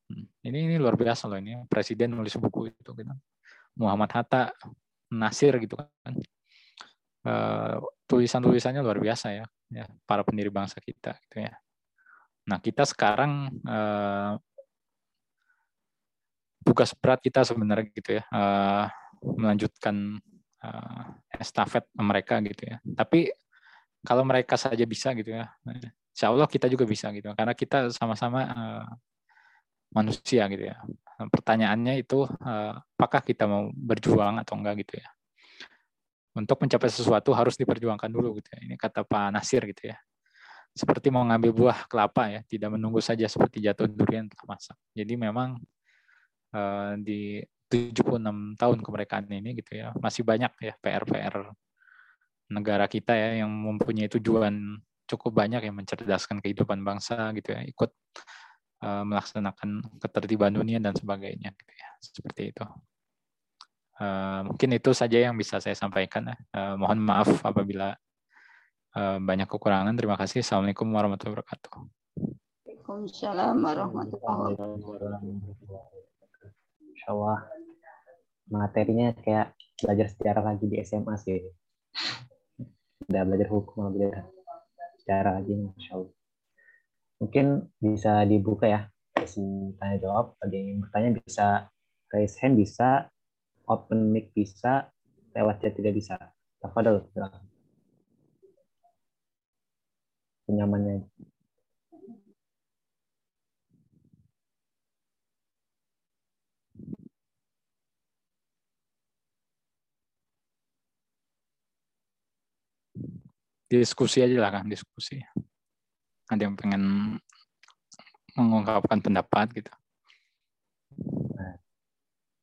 Hmm, ini ini luar biasa loh ini presiden nulis buku itu gitu. Muhammad Hatta, Nasir gitu kan. Uh, tulisan-tulisannya luar biasa ya, ya para pendiri bangsa kita gitu ya. Nah kita sekarang uh, tugas berat kita sebenarnya gitu ya. Uh, melanjutkan uh, estafet mereka gitu ya. Tapi kalau mereka saja bisa gitu ya, insya Allah kita juga bisa gitu. Karena kita sama-sama uh, manusia gitu ya. Pertanyaannya itu uh, apakah kita mau berjuang atau enggak gitu ya. Untuk mencapai sesuatu harus diperjuangkan dulu gitu ya. Ini kata Pak Nasir gitu ya. Seperti mau ngambil buah kelapa ya, tidak menunggu saja seperti jatuh durian telah masak. Jadi memang di 76 tahun kemerdekaan ini gitu ya masih banyak ya PR-PR negara kita ya yang mempunyai tujuan cukup banyak yang mencerdaskan kehidupan bangsa gitu ya ikut uh, melaksanakan ketertiban dunia dan sebagainya gitu ya seperti itu uh, mungkin itu saja yang bisa saya sampaikan uh, mohon maaf apabila Eh, banyak kekurangan. Terima kasih. Assalamualaikum warahmatullahi wabarakatuh. Waalaikumsalam warahmatullahi Insya Allah materinya kayak belajar sejarah lagi di SMA sih. Udah belajar hukum, belajar sejarah lagi, Masya Allah. Mungkin bisa dibuka ya, sesi tanya jawab. Bagi yang bertanya bisa raise hand, bisa open mic bisa, lewat chat tidak bisa. Tafadol, silakan. Penyamannya. Diskusi aja lah kan, diskusi. Ada yang pengen mengungkapkan pendapat gitu.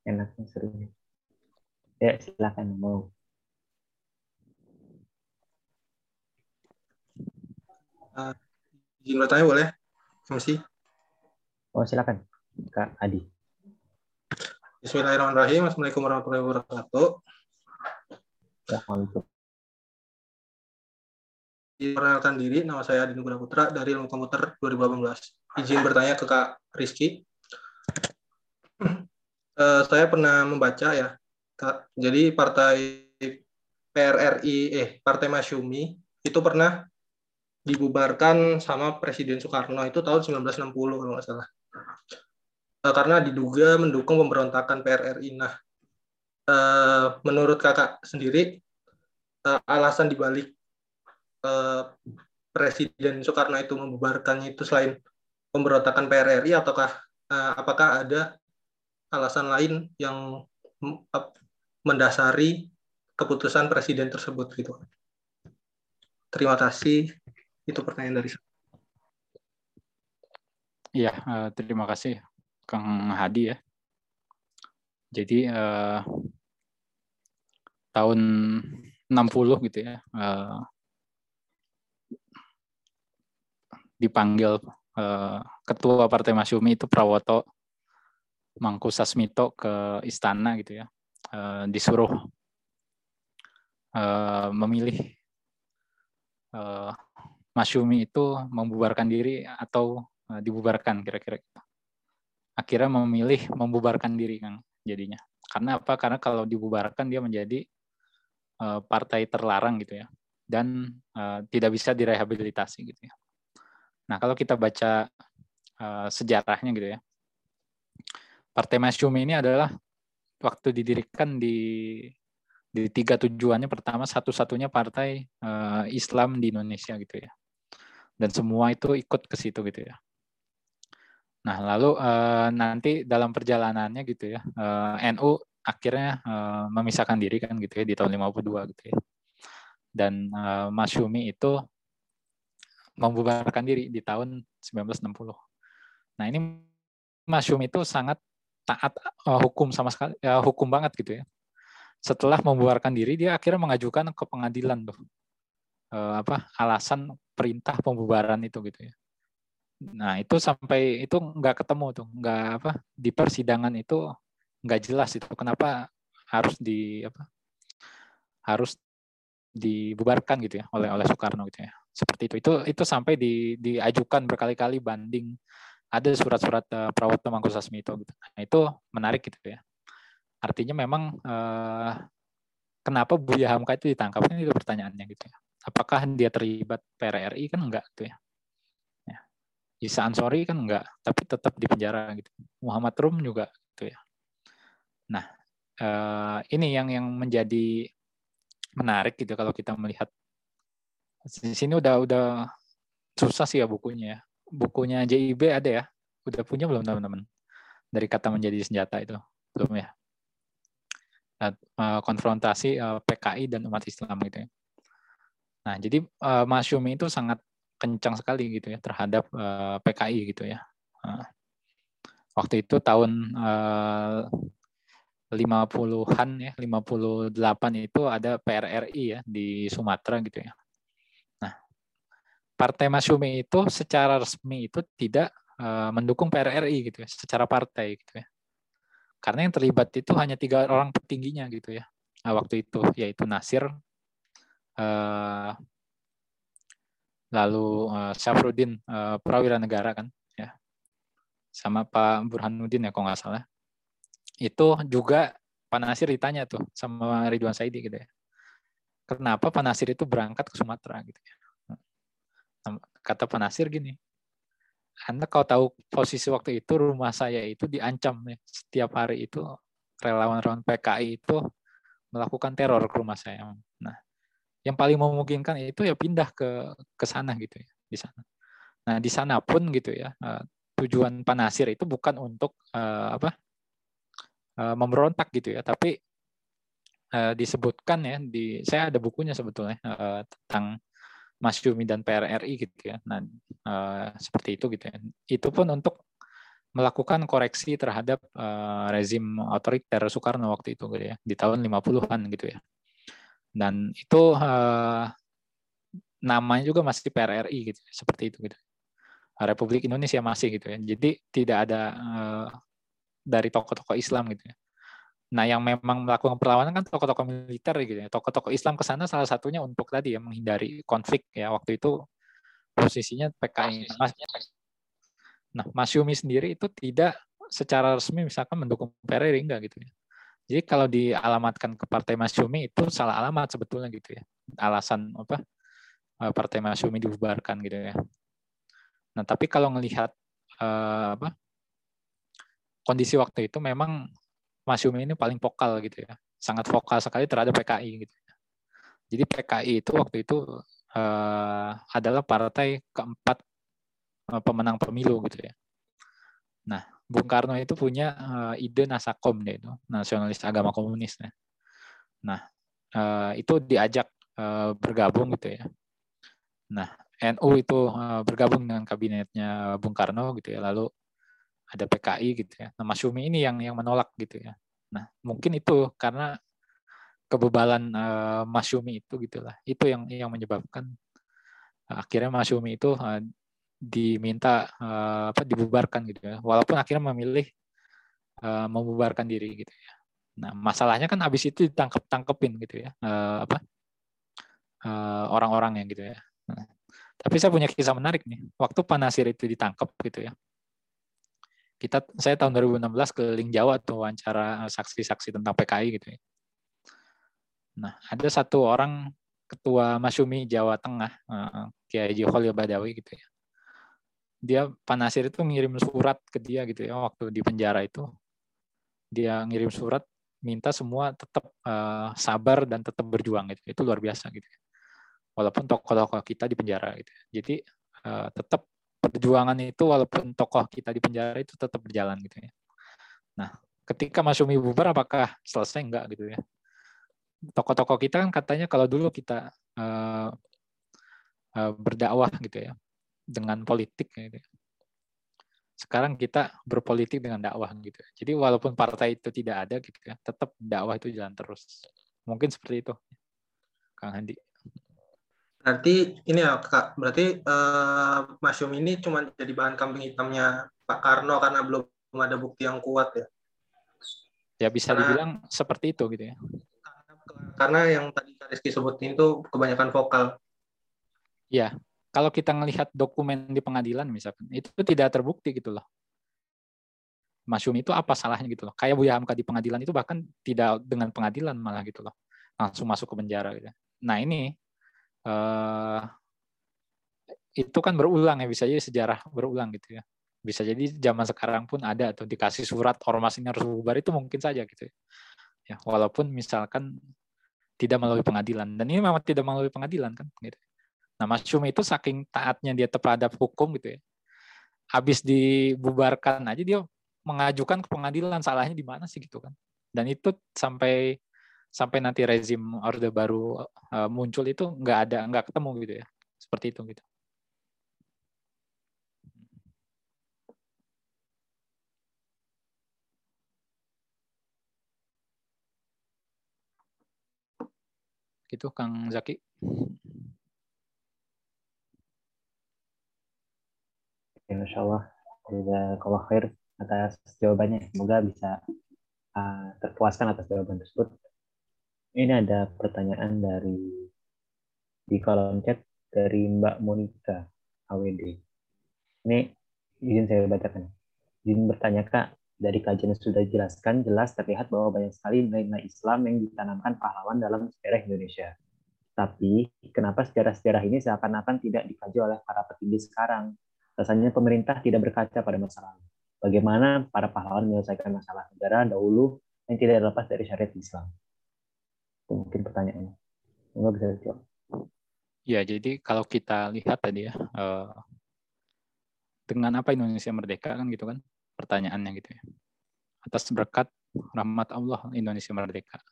Enaknya serunya. Ya, silakan mau. Uh, izin bertanya boleh? Kasih. Oh, silakan. Kak Adi. Bismillahirrahmanirrahim. Assalamualaikum warahmatullahi wabarakatuh. Waalaikumsalam. Perkenalkan diri, nama saya Adi Nugraha Putra dari Ilmu Komputer 2018. Izin bertanya ke Kak Rizky. Uh, saya pernah membaca ya, Kak, jadi partai PRRI, eh Partai Masyumi itu pernah dibubarkan sama Presiden Soekarno itu tahun 1960 kalau nggak salah. Uh, karena diduga mendukung pemberontakan PRRI. Nah, uh, menurut kakak sendiri alasan dibalik uh, Presiden Soekarno itu membubarkannya itu selain pemberontakan PRRI ataukah uh, apakah ada alasan lain yang mendasari keputusan presiden tersebut gitu. Terima kasih. Itu pertanyaan dari saya. Iya, uh, terima kasih Kang Hadi ya. Jadi uh, tahun 60 gitu ya, uh, dipanggil uh, ketua Partai Masyumi itu Prawoto Mangku Sasmito ke istana gitu ya, uh, disuruh uh, memilih uh, Masyumi itu membubarkan diri atau uh, dibubarkan kira-kira. Gitu. Akhirnya memilih membubarkan diri kan jadinya. Karena apa? Karena kalau dibubarkan dia menjadi uh, partai terlarang gitu ya, dan uh, tidak bisa direhabilitasi gitu ya. Nah kalau kita baca uh, sejarahnya gitu ya, Partai Masyumi ini adalah waktu didirikan di di tiga tujuannya. Pertama satu-satunya partai uh, Islam di Indonesia gitu ya. Dan semua itu ikut ke situ gitu ya. Nah lalu uh, nanti dalam perjalanannya gitu ya uh, NU akhirnya uh, memisahkan diri kan gitu ya di tahun 52 gitu ya. Dan uh, Masyumi itu membubarkan diri di tahun 1960 nah ini Masyumi itu sangat taat uh, hukum sama sekali ya, hukum banget gitu ya. Setelah membubarkan diri dia akhirnya mengajukan ke pengadilan tuh. Uh, apa alasan perintah pembubaran itu gitu ya. Nah itu sampai itu nggak ketemu tuh nggak apa di persidangan itu nggak jelas itu kenapa harus di apa harus dibubarkan gitu ya oleh oleh Soekarno gitu ya seperti itu itu itu sampai di, diajukan berkali-kali banding ada surat-surat uh, Prawoto Mangkusasmito gitu. Nah, itu menarik gitu ya. Artinya memang uh, kenapa Buya Hamka itu ditangkap ini itu pertanyaannya gitu ya. Apakah dia terlibat PRRI kan enggak tuh ya. Isa Ansori kan enggak, tapi tetap di penjara gitu. Muhammad Rum juga gitu ya. Nah, uh, ini yang yang menjadi menarik gitu kalau kita melihat di sini udah udah susah sih ya bukunya ya bukunya JIB ada ya? Udah punya belum teman-teman? Dari kata menjadi senjata itu. Belum ya? Nah, eh, konfrontasi eh, PKI dan umat Islam gitu ya. Nah, jadi uh, Masyumi itu sangat kencang sekali gitu ya terhadap PKI gitu ya. Nah, waktu itu tahun 50-an ya, 58 itu ada PRRI ya di Sumatera gitu ya. Partai Masyumi itu secara resmi itu tidak uh, mendukung PRRI gitu ya, secara partai gitu ya. Karena yang terlibat itu hanya tiga orang petingginya gitu ya. Nah, waktu itu yaitu Nasir, uh, lalu uh, Syafruddin uh, Prawira Negara kan ya sama Pak Burhanuddin ya kalau nggak salah itu juga Pak Nasir ditanya tuh sama Ridwan Saidi gitu ya kenapa Pak Nasir itu berangkat ke Sumatera gitu ya kata Pak Nasir gini anda kalau tahu posisi waktu itu rumah saya itu diancam ya setiap hari itu relawan-relawan PKI itu melakukan teror ke rumah saya. Nah, yang paling memungkinkan itu ya pindah ke ke sana gitu ya di sana. Nah di sana pun gitu ya uh, tujuan Panasir itu bukan untuk uh, apa uh, memberontak gitu ya, tapi uh, disebutkan ya di saya ada bukunya sebetulnya tentang Mas Yumi dan PRRI gitu ya. Nah uh, seperti itu gitu ya. Itu pun untuk melakukan koreksi terhadap uh, rezim otoriter Soekarno waktu itu gitu ya di tahun 50-an gitu ya dan itu uh, namanya juga masih PRRI gitu seperti itu gitu Republik Indonesia masih gitu ya jadi tidak ada uh, dari tokoh-tokoh Islam gitu ya nah yang memang melakukan perlawanan kan tokoh-tokoh militer gitu ya tokoh-tokoh Islam ke sana salah satunya untuk tadi ya menghindari konflik ya waktu itu posisinya PKI nah, nah Mas Yumi sendiri itu tidak secara resmi misalkan mendukung PRRI enggak gitu ya jadi kalau dialamatkan ke Partai Masyumi itu salah alamat sebetulnya gitu ya. Alasan apa eh, Partai Masyumi dibubarkan gitu ya. Nah, tapi kalau melihat uh, apa kondisi waktu itu memang Masyumi ini paling vokal gitu ya. Sangat vokal sekali terhadap PKI gitu. Ya. Jadi PKI itu waktu itu uh, adalah partai keempat uh, pemenang pemilu gitu ya. Nah, Bung Karno itu punya uh, ide Nasakom deh itu, nasionalis agama komunis. Ya. Nah, uh, itu diajak uh, bergabung gitu ya. Nah, NU itu bergabung dengan kabinetnya Bung Karno gitu ya. Lalu ada PKI gitu ya. Nah, Masyumi ini yang yang menolak gitu ya. Nah, mungkin itu karena kebebalan uh, Masyumi itu gitulah. Itu yang yang menyebabkan uh, akhirnya Masyumi itu uh, diminta uh, apa dibubarkan gitu ya walaupun akhirnya memilih uh, membubarkan diri gitu ya nah masalahnya kan habis itu ditangkap tangkepin gitu ya uh, apa orang-orang uh, yang gitu ya nah, tapi saya punya kisah menarik nih waktu Panasir itu ditangkap gitu ya kita saya tahun 2016 keliling Jawa tuh wawancara saksi-saksi tentang PKI gitu ya. Nah ada satu orang ketua Masyumi Jawa Tengah Kiai Haji Badawi gitu ya. Dia Pak Nasir itu ngirim surat ke dia gitu ya waktu di penjara itu. Dia ngirim surat minta semua tetap uh, sabar dan tetap berjuang gitu. Itu luar biasa gitu walaupun tokoh-tokoh kita di penjara gitu jadi uh, tetap perjuangan itu walaupun tokoh kita di penjara itu tetap berjalan gitu ya nah ketika Mas Umi bubar apakah selesai enggak gitu ya tokoh-tokoh kita kan katanya kalau dulu kita uh, uh, berdakwah gitu ya dengan politik gitu. Sekarang kita berpolitik dengan dakwah gitu. Jadi walaupun partai itu tidak ada gitu ya, tetap dakwah itu jalan terus. Mungkin seperti itu. Kang Handi. Berarti ini ya Kak, berarti uh, Mas Yum ini cuma jadi bahan kambing hitamnya Pak Karno karena belum ada bukti yang kuat ya. Ya bisa karena, dibilang seperti itu gitu ya. Karena yang tadi Kak Rizky sebutin itu kebanyakan vokal. Ya, kalau kita melihat dokumen di pengadilan misalkan itu tidak terbukti gitu loh Masyumi itu apa salahnya gitu loh kayak Buya Hamka di pengadilan itu bahkan tidak dengan pengadilan malah gitu loh langsung masuk ke penjara gitu nah ini uh, itu kan berulang ya bisa jadi sejarah berulang gitu ya bisa jadi zaman sekarang pun ada atau dikasih surat ormas ini harus bubar itu mungkin saja gitu ya, ya walaupun misalkan tidak melalui pengadilan dan ini memang tidak melalui pengadilan kan gitu Nah, Mas Cumi itu saking taatnya dia terhadap hukum gitu ya. Habis dibubarkan aja dia mengajukan ke pengadilan salahnya di mana sih gitu kan. Dan itu sampai sampai nanti rezim orde baru uh, muncul itu nggak ada nggak ketemu gitu ya. Seperti itu gitu. Gitu Kang Zaki. Ya, Masya Allah. Kalau khair atas jawabannya. Semoga bisa uh, terpuaskan atas jawaban tersebut. Ini ada pertanyaan dari di kolom chat dari Mbak Monica AWD. Ini izin saya bacakan. Izin bertanya Kak, dari kajian yang sudah dijelaskan, jelas terlihat bahwa banyak sekali nilai-nilai Islam yang ditanamkan pahlawan dalam sejarah Indonesia. Tapi, kenapa sejarah-sejarah ini seakan-akan tidak dikaji oleh para petinggi sekarang? Rasanya pemerintah tidak berkaca pada masa lalu. Bagaimana para pahlawan menyelesaikan masalah negara dahulu yang tidak lepas dari syariat Islam? Mungkin pertanyaannya. Semoga bisa dijawab. Ya, jadi kalau kita lihat tadi ya, eh, dengan apa Indonesia merdeka kan gitu kan, pertanyaannya gitu ya. Atas berkat rahmat Allah Indonesia merdeka.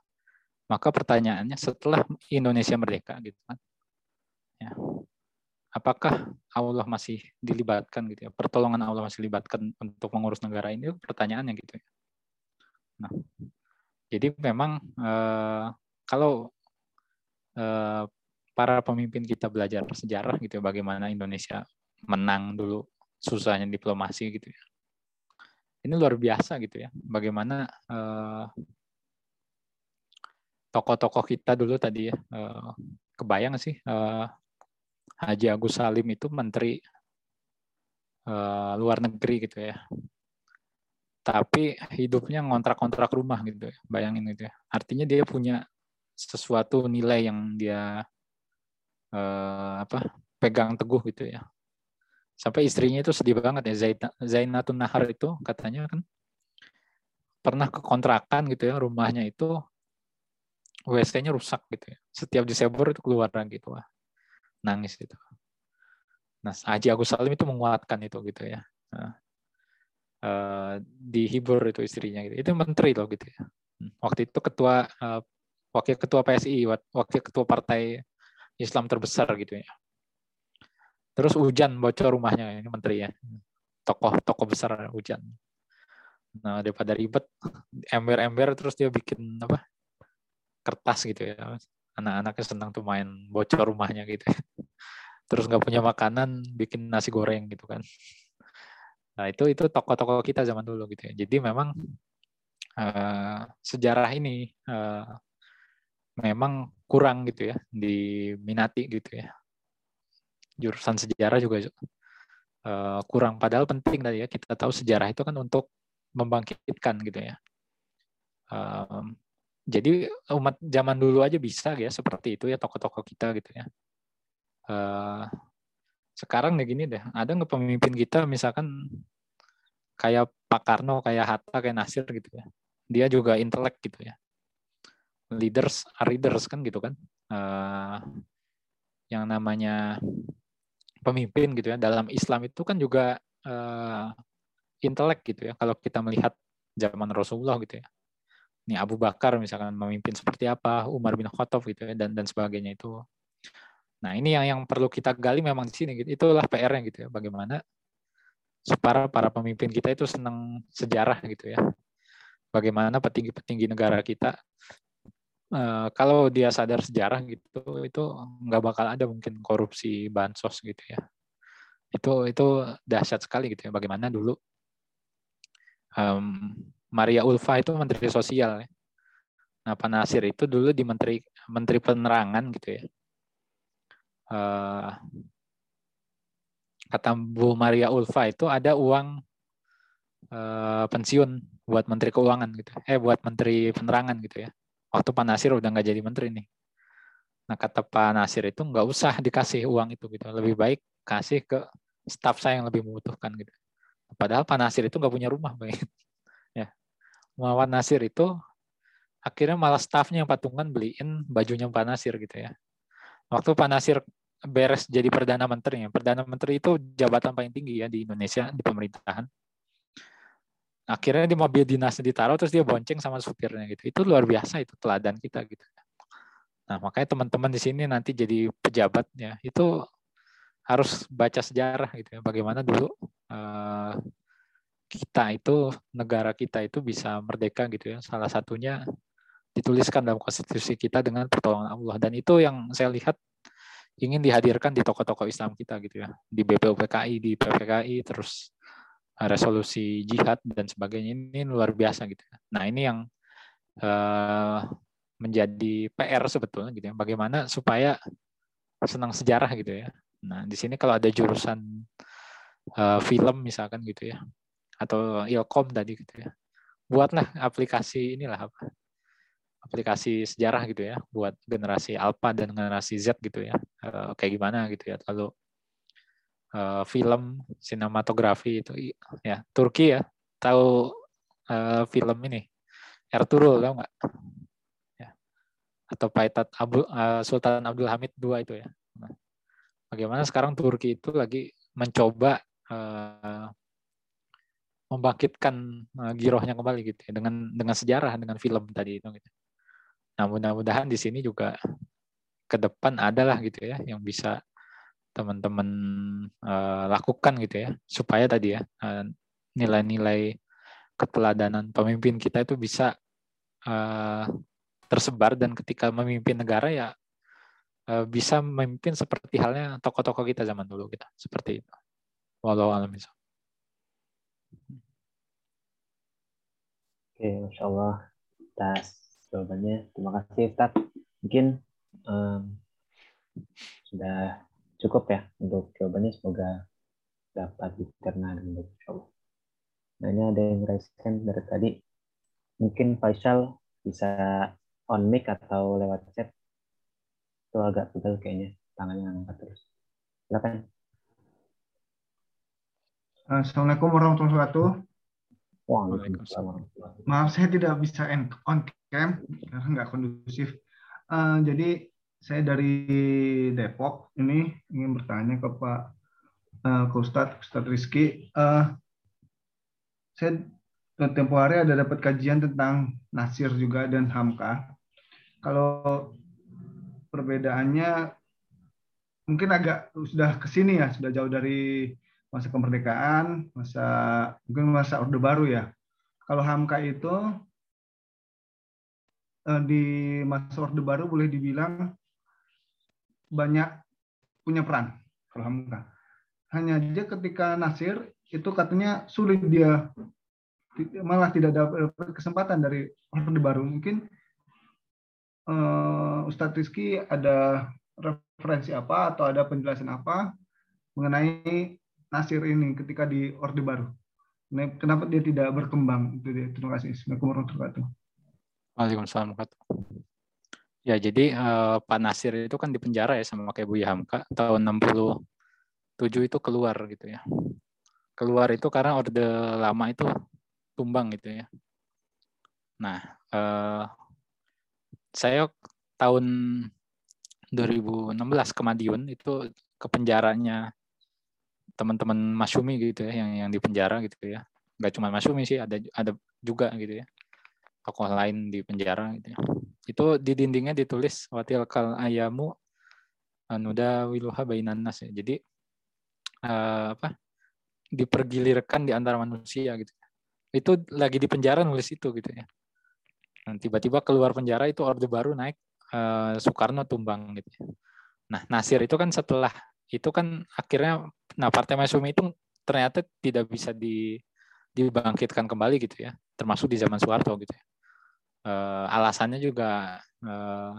Maka pertanyaannya setelah Indonesia merdeka gitu kan, ya, apakah Allah masih dilibatkan gitu ya, pertolongan Allah masih dilibatkan untuk mengurus negara ini? Pertanyaannya gitu ya. Nah, jadi memang eh, kalau eh, para pemimpin kita belajar sejarah gitu ya, bagaimana Indonesia menang dulu susahnya diplomasi gitu ya. Ini luar biasa gitu ya, bagaimana tokoh tokoh-tokoh kita dulu tadi ya, uh, kebayang sih uh, Haji Agus Salim itu menteri uh, luar negeri gitu ya. Tapi hidupnya ngontrak-kontrak rumah gitu ya, bayangin gitu ya. Artinya dia punya sesuatu nilai yang dia uh, apa pegang teguh gitu ya. Sampai istrinya itu sedih banget ya Zainatun Nahar itu katanya kan pernah ke kontrakan gitu ya rumahnya itu WC-nya rusak gitu ya. Setiap Desember itu keluar gitu wah nangis itu nah Haji Agus Salim itu menguatkan itu gitu ya. Nah, uh, dihibur itu istrinya gitu. Itu menteri loh gitu ya. Waktu itu ketua uh, wakil ketua PSI wakil ketua partai Islam terbesar gitu ya. Terus hujan bocor rumahnya ini menteri ya. Tokoh-tokoh besar hujan. Nah, daripada ribet ember-ember terus dia bikin apa? kertas gitu ya. Anak-anaknya senang tuh main bocor rumahnya gitu. Ya. Terus nggak punya makanan, bikin nasi goreng gitu kan. Nah, itu itu tokoh-tokoh kita zaman dulu gitu ya. Jadi memang uh, sejarah ini uh, memang kurang gitu ya diminati gitu ya. Jurusan sejarah juga uh, kurang. Padahal penting tadi ya kita tahu sejarah itu kan untuk membangkitkan gitu ya. Um, jadi umat zaman dulu aja bisa ya seperti itu ya tokoh-tokoh kita gitu ya. Uh, sekarang nih gini deh ada nggak pemimpin kita misalkan kayak Pak Karno kayak Hatta kayak Nasir gitu ya? Dia juga intelek gitu ya leaders are readers kan gitu kan. Uh, yang namanya pemimpin gitu ya. Dalam Islam itu kan juga uh, intelek gitu ya. Kalau kita melihat zaman Rasulullah gitu ya. Ini Abu Bakar misalkan memimpin seperti apa Umar bin Khattab gitu ya dan dan sebagainya itu. Nah ini yang yang perlu kita gali memang di sini gitu. Itulah PR-nya gitu ya. Bagaimana supaya para pemimpin kita itu senang sejarah gitu ya. Bagaimana petinggi-petinggi negara kita uh, kalau dia sadar sejarah gitu itu nggak bakal ada mungkin korupsi bansos gitu ya. Itu itu dahsyat sekali gitu ya. Bagaimana dulu um, Maria Ulfa itu menteri sosial ya. Nah Pak Nasir itu dulu di menteri menteri penerangan gitu ya. Uh, kata Bu Maria Ulfa itu ada uang uh, pensiun buat menteri keuangan gitu. Eh buat menteri penerangan gitu ya waktu Pak Nasir udah nggak jadi menteri nih. Nah kata Pak Nasir itu nggak usah dikasih uang itu gitu, lebih baik kasih ke staf saya yang lebih membutuhkan gitu. Padahal Pak Nasir itu nggak punya rumah, bang. ya, Muhammad Nasir itu akhirnya malah stafnya yang patungan beliin bajunya Pak Nasir gitu ya. Waktu Pak Nasir beres jadi perdana menteri, ya. perdana menteri itu jabatan paling tinggi ya di Indonesia di pemerintahan akhirnya di mobil dinasnya ditaruh terus dia bonceng sama supirnya gitu. Itu luar biasa itu teladan kita gitu. Nah makanya teman-teman di sini nanti jadi pejabatnya itu harus baca sejarah gitu ya. Bagaimana dulu uh, kita itu negara kita itu bisa merdeka gitu ya. Salah satunya dituliskan dalam konstitusi kita dengan pertolongan Allah. Dan itu yang saya lihat ingin dihadirkan di tokoh-tokoh Islam kita gitu ya. Di BPUPKI di PPKI terus resolusi jihad dan sebagainya ini luar biasa gitu. Nah ini yang uh, menjadi PR sebetulnya gitu ya. Bagaimana supaya senang sejarah gitu ya. Nah, di sini kalau ada jurusan uh, film misalkan gitu ya, atau ilkom tadi gitu ya, buatlah aplikasi inilah apa, aplikasi sejarah gitu ya, buat generasi alpha dan generasi Z gitu ya, uh, kayak gimana gitu ya. Lalu uh, film sinematografi itu ya Turki ya, tahu uh, film ini Ertugrul tahu nggak? Ya. Atau Paitat Abu, uh, Sultan Abdul Hamid II itu ya. Nah, bagaimana sekarang Turki itu lagi mencoba uh, membangkitkan uh, girohnya kembali gitu ya dengan dengan sejarah dengan film tadi itu gitu. Nah, mudah-mudahan di sini juga ke depan adalah gitu ya yang bisa teman-teman uh, lakukan gitu ya supaya tadi ya nilai-nilai uh, keteladanan pemimpin kita itu bisa uh, tersebar dan ketika memimpin negara ya uh, bisa memimpin seperti halnya tokoh-tokoh kita zaman dulu kita seperti itu. Walau alam Oke, Masya Allah atas jawabannya. Terima kasih Ustaz. Mungkin um, sudah cukup ya untuk jawabannya. Semoga dapat dicerna dengan baik. Nah ini ada yang raiskan dari tadi mungkin Faisal bisa on mic atau lewat chat itu agak pegal kayaknya tangannya angkat terus silakan Assalamualaikum warahmatullahi wabarakatuh. Waalaikumsalam. Maaf saya tidak bisa on cam karena nggak kondusif. Uh, jadi saya dari Depok ini ingin bertanya ke Pak uh, ke Ustadz, Ustadz Rizky. Uh, saya tempo hari ada dapat kajian tentang Nasir juga dan Hamka. Kalau perbedaannya mungkin agak sudah ke sini ya, sudah jauh dari masa kemerdekaan, masa mungkin masa Orde Baru ya. Kalau Hamka itu eh, di masa Orde Baru boleh dibilang banyak punya peran kalau Hamka. Hanya aja ketika Nasir itu katanya sulit dia malah tidak dapat kesempatan dari Orde Baru. Mungkin uh, Ustadz Rizky ada referensi apa atau ada penjelasan apa mengenai Nasir ini ketika di Orde Baru. Kenapa dia tidak berkembang? Itu dia. Terima kasih. Assalamualaikum warahmatullahi wabarakatuh. Waalaikumsalam Ya, jadi uh, Pak Nasir itu kan di penjara ya sama kayak Buya Hamka tahun 67 itu keluar gitu ya. Keluar itu karena Orde Lama itu tumbang gitu ya. Nah, eh, saya tahun 2016 ke Madiun itu ke penjaranya teman-teman Masyumi gitu ya yang yang di penjara gitu ya. Gak cuma Masyumi sih, ada ada juga gitu ya. Tokoh lain di penjara gitu ya. Itu di dindingnya ditulis watil kal ayamu anuda wiluha bainan nas ya. Jadi uh, apa? dipergilirkan di antara manusia gitu itu lagi di penjara nulis itu gitu ya. Nah, tiba-tiba keluar penjara itu orde baru naik uh, Soekarno tumbang gitu. Ya. Nah Nasir itu kan setelah itu kan akhirnya nah Partai Masyumi itu ternyata tidak bisa di, dibangkitkan kembali gitu ya, termasuk di zaman Soeharto gitu ya. Uh, alasannya juga uh,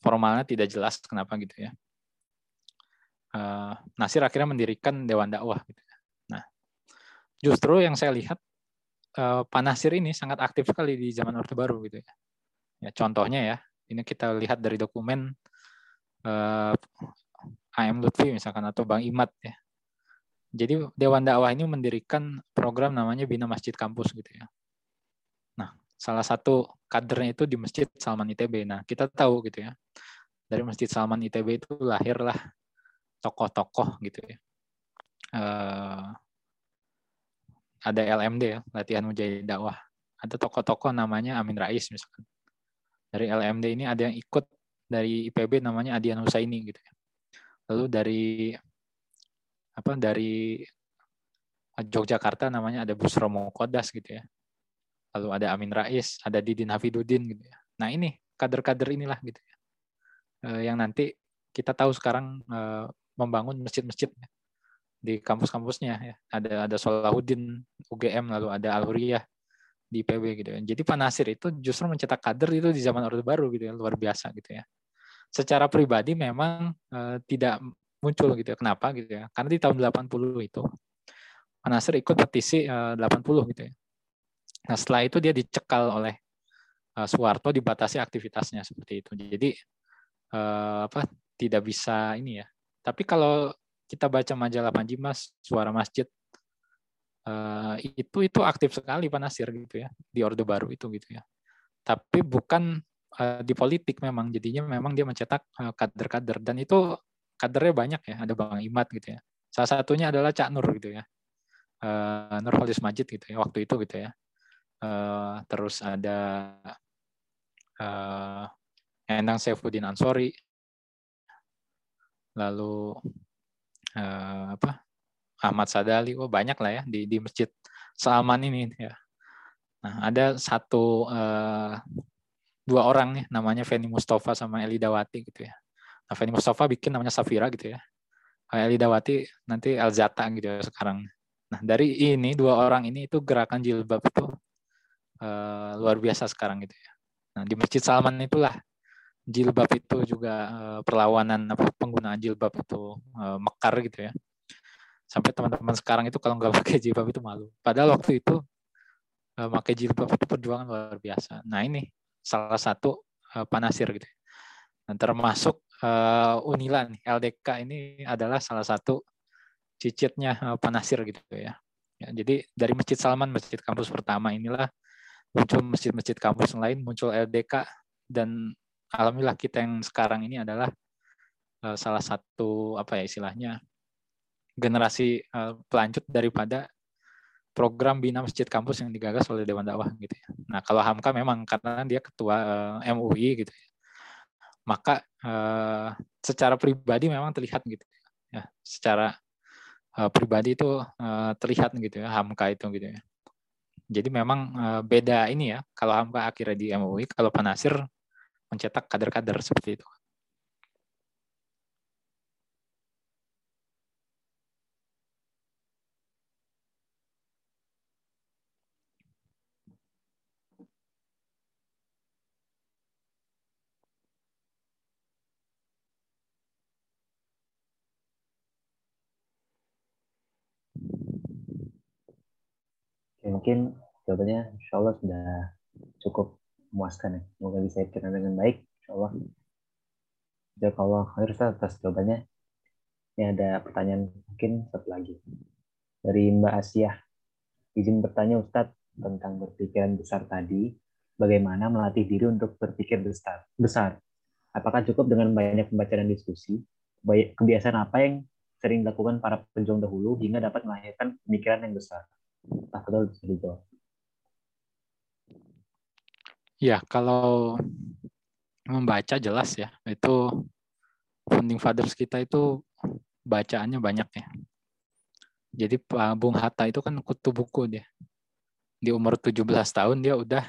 formalnya tidak jelas kenapa gitu ya. Uh, Nasir akhirnya mendirikan Dewan Dakwah gitu ya. Nah, justru yang saya lihat uh, Pak Nasir ini sangat aktif sekali di zaman Orde Baru gitu ya. Ya contohnya ya, ini kita lihat dari dokumen uh, AM Lutfi misalkan atau Bang Imat ya. Jadi Dewan Dakwah ini mendirikan program namanya Bina Masjid Kampus gitu ya. Salah satu kadernya itu di Masjid Salman ITB. Nah, kita tahu gitu ya. Dari Masjid Salman ITB itu lahirlah tokoh-tokoh gitu ya. Uh, ada LMD ya, latihan mujahid dakwah. Ada tokoh-tokoh namanya Amin Rais misalkan. Dari LMD ini ada yang ikut dari IPB namanya Adian Husaini gitu ya. Lalu dari apa dari Yogyakarta namanya ada Busromo Kodas gitu ya. Lalu ada Amin Rais, ada Didin Hafidudin gitu ya. Nah ini kader-kader inilah gitu ya. Eh, yang nanti kita tahu sekarang eh, membangun masjid-masjid ya di kampus-kampusnya ya. Ada ada Solahuddin UGM lalu ada Al Huriyah di IPB gitu ya. Jadi Pak Nasir itu justru mencetak kader itu di zaman Orde Baru gitu ya, luar biasa gitu ya. secara pribadi memang uh, tidak muncul gitu ya. Kenapa gitu ya? Karena di tahun 80 itu Nasir ikut petisi uh, 80 gitu ya. Nah, setelah itu dia dicekal oleh uh, Soeharto dibatasi aktivitasnya seperti itu. Jadi uh, apa tidak bisa ini ya. Tapi kalau kita baca majalah Panjimas, Suara Masjid uh, itu itu aktif sekali Pak Nasir gitu ya di Orde Baru itu gitu ya. Tapi bukan uh, di politik memang jadinya memang dia mencetak kader-kader uh, dan itu kadernya banyak ya, ada Bang Imat gitu ya. Salah satunya adalah Cak Nur gitu ya. Uh, Nur Holis Majid gitu ya waktu itu gitu ya. Uh, terus ada uh, Endang Saifuddin Ansori. Lalu uh, apa? Ahmad Sadali, oh banyak lah ya di di Masjid Salman ini ya. Nah, ada satu uh, dua orang nih namanya Feni Mustafa sama Eli Dawati gitu ya. Nah, Feni Mustafa bikin namanya Safira gitu ya. Eli Dawati nanti Alzata gitu ya sekarang. Nah, dari ini dua orang ini itu gerakan jilbab itu uh, luar biasa sekarang gitu ya. Nah, di Masjid Salman itulah jilbab itu juga uh, perlawanan apa penggunaan jilbab itu uh, mekar gitu ya. Sampai teman-teman sekarang itu kalau nggak pakai jilbab itu malu. Padahal waktu itu uh, pakai jilbab itu perjuangan luar biasa. Nah, ini salah satu uh, panasir gitu. Ya. Dan termasuk uh, Unila nih, LDK ini adalah salah satu cicitnya uh, Panasir gitu ya. ya. Jadi dari Masjid Salman, masjid kampus pertama inilah muncul masjid-masjid kampus lain, muncul LDK dan alhamdulillah kita yang sekarang ini adalah uh, salah satu apa ya istilahnya generasi uh, pelanjut daripada program bina masjid kampus yang digagas oleh Dewan Dakwah gitu ya. Nah, kalau Hamka memang karena dia ketua uh, MUI gitu ya. Maka secara pribadi memang terlihat gitu ya. Secara uh, pribadi itu terlihat gitu ya Hamka itu gitu ya jadi memang uh, beda ini ya kalau Hamka akhirnya di MUI kalau Panasir mencetak kader-kader seperti itu mungkin jawabannya insya Allah sudah cukup memuaskan ya. Semoga bisa diterima dengan baik, insya Allah. Allah khair atas jawabannya. Ini ada pertanyaan mungkin satu lagi. Dari Mbak Asia. Izin bertanya Ustadz tentang berpikiran besar tadi. Bagaimana melatih diri untuk berpikir besar? besar? Apakah cukup dengan banyak membaca dan diskusi? Kebiasaan apa yang sering dilakukan para penjuang dahulu hingga dapat melahirkan pemikiran yang besar? Tafadhol bisa dijawab. Ya, kalau membaca jelas ya, itu founding fathers kita itu bacaannya banyak ya. Jadi Bung Hatta itu kan kutu buku dia. Di umur 17 tahun dia udah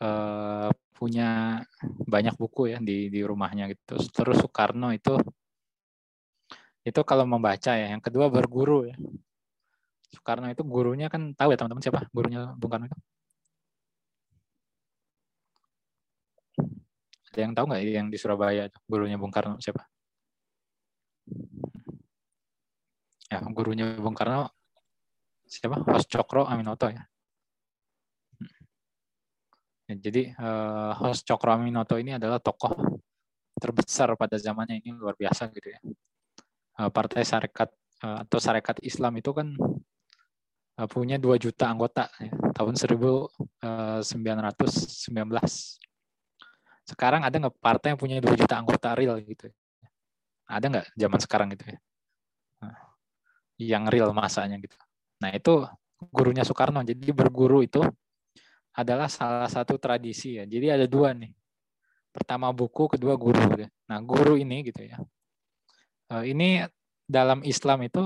uh, punya banyak buku ya di di rumahnya gitu. Terus Soekarno itu itu kalau membaca ya. Yang kedua berguru ya. Soekarno itu gurunya kan tahu ya teman-teman siapa gurunya Bung Karno itu? Ada yang tahu nggak yang di Surabaya gurunya Bung Karno siapa? Ya, gurunya Bung Karno siapa? Hos Cokro Aminoto ya. ya jadi uh, Hos Cokro Aminoto ini adalah tokoh terbesar pada zamannya ini luar biasa gitu ya. Uh, Partai Sarekat uh, atau Sarekat Islam itu kan Eh, punya 2 juta anggota ya, tahun 1919. Eh, sekarang ada nggak partai yang punya 2 juta anggota real gitu? Ada nggak zaman sekarang gitu ya? Nah, yang real masanya gitu. Nah itu gurunya Soekarno. Jadi berguru itu adalah salah satu tradisi ya. Jadi ada dua nih. Pertama buku, kedua guru. Gitu. Nah guru ini gitu ya. Eh, ini dalam Islam itu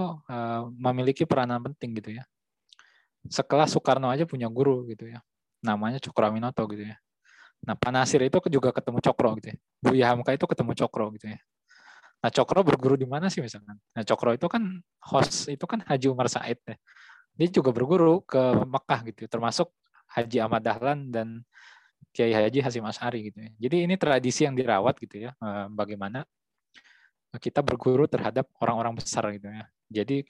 memiliki peranan penting gitu ya sekelas Soekarno aja punya guru gitu ya namanya Cokro Aminoto gitu ya nah Pak Nasir itu juga ketemu Cokro gitu ya Buya Hamka itu ketemu Cokro gitu ya nah Cokro berguru di mana sih misalkan nah Cokro itu kan host itu kan Haji Umar Said ya dia juga berguru ke Mekah gitu termasuk Haji Ahmad Dahlan dan Kiai Haji Hasim Asari gitu ya. Jadi ini tradisi yang dirawat gitu ya. Eh, bagaimana kita berguru terhadap orang-orang besar gitu ya. Jadi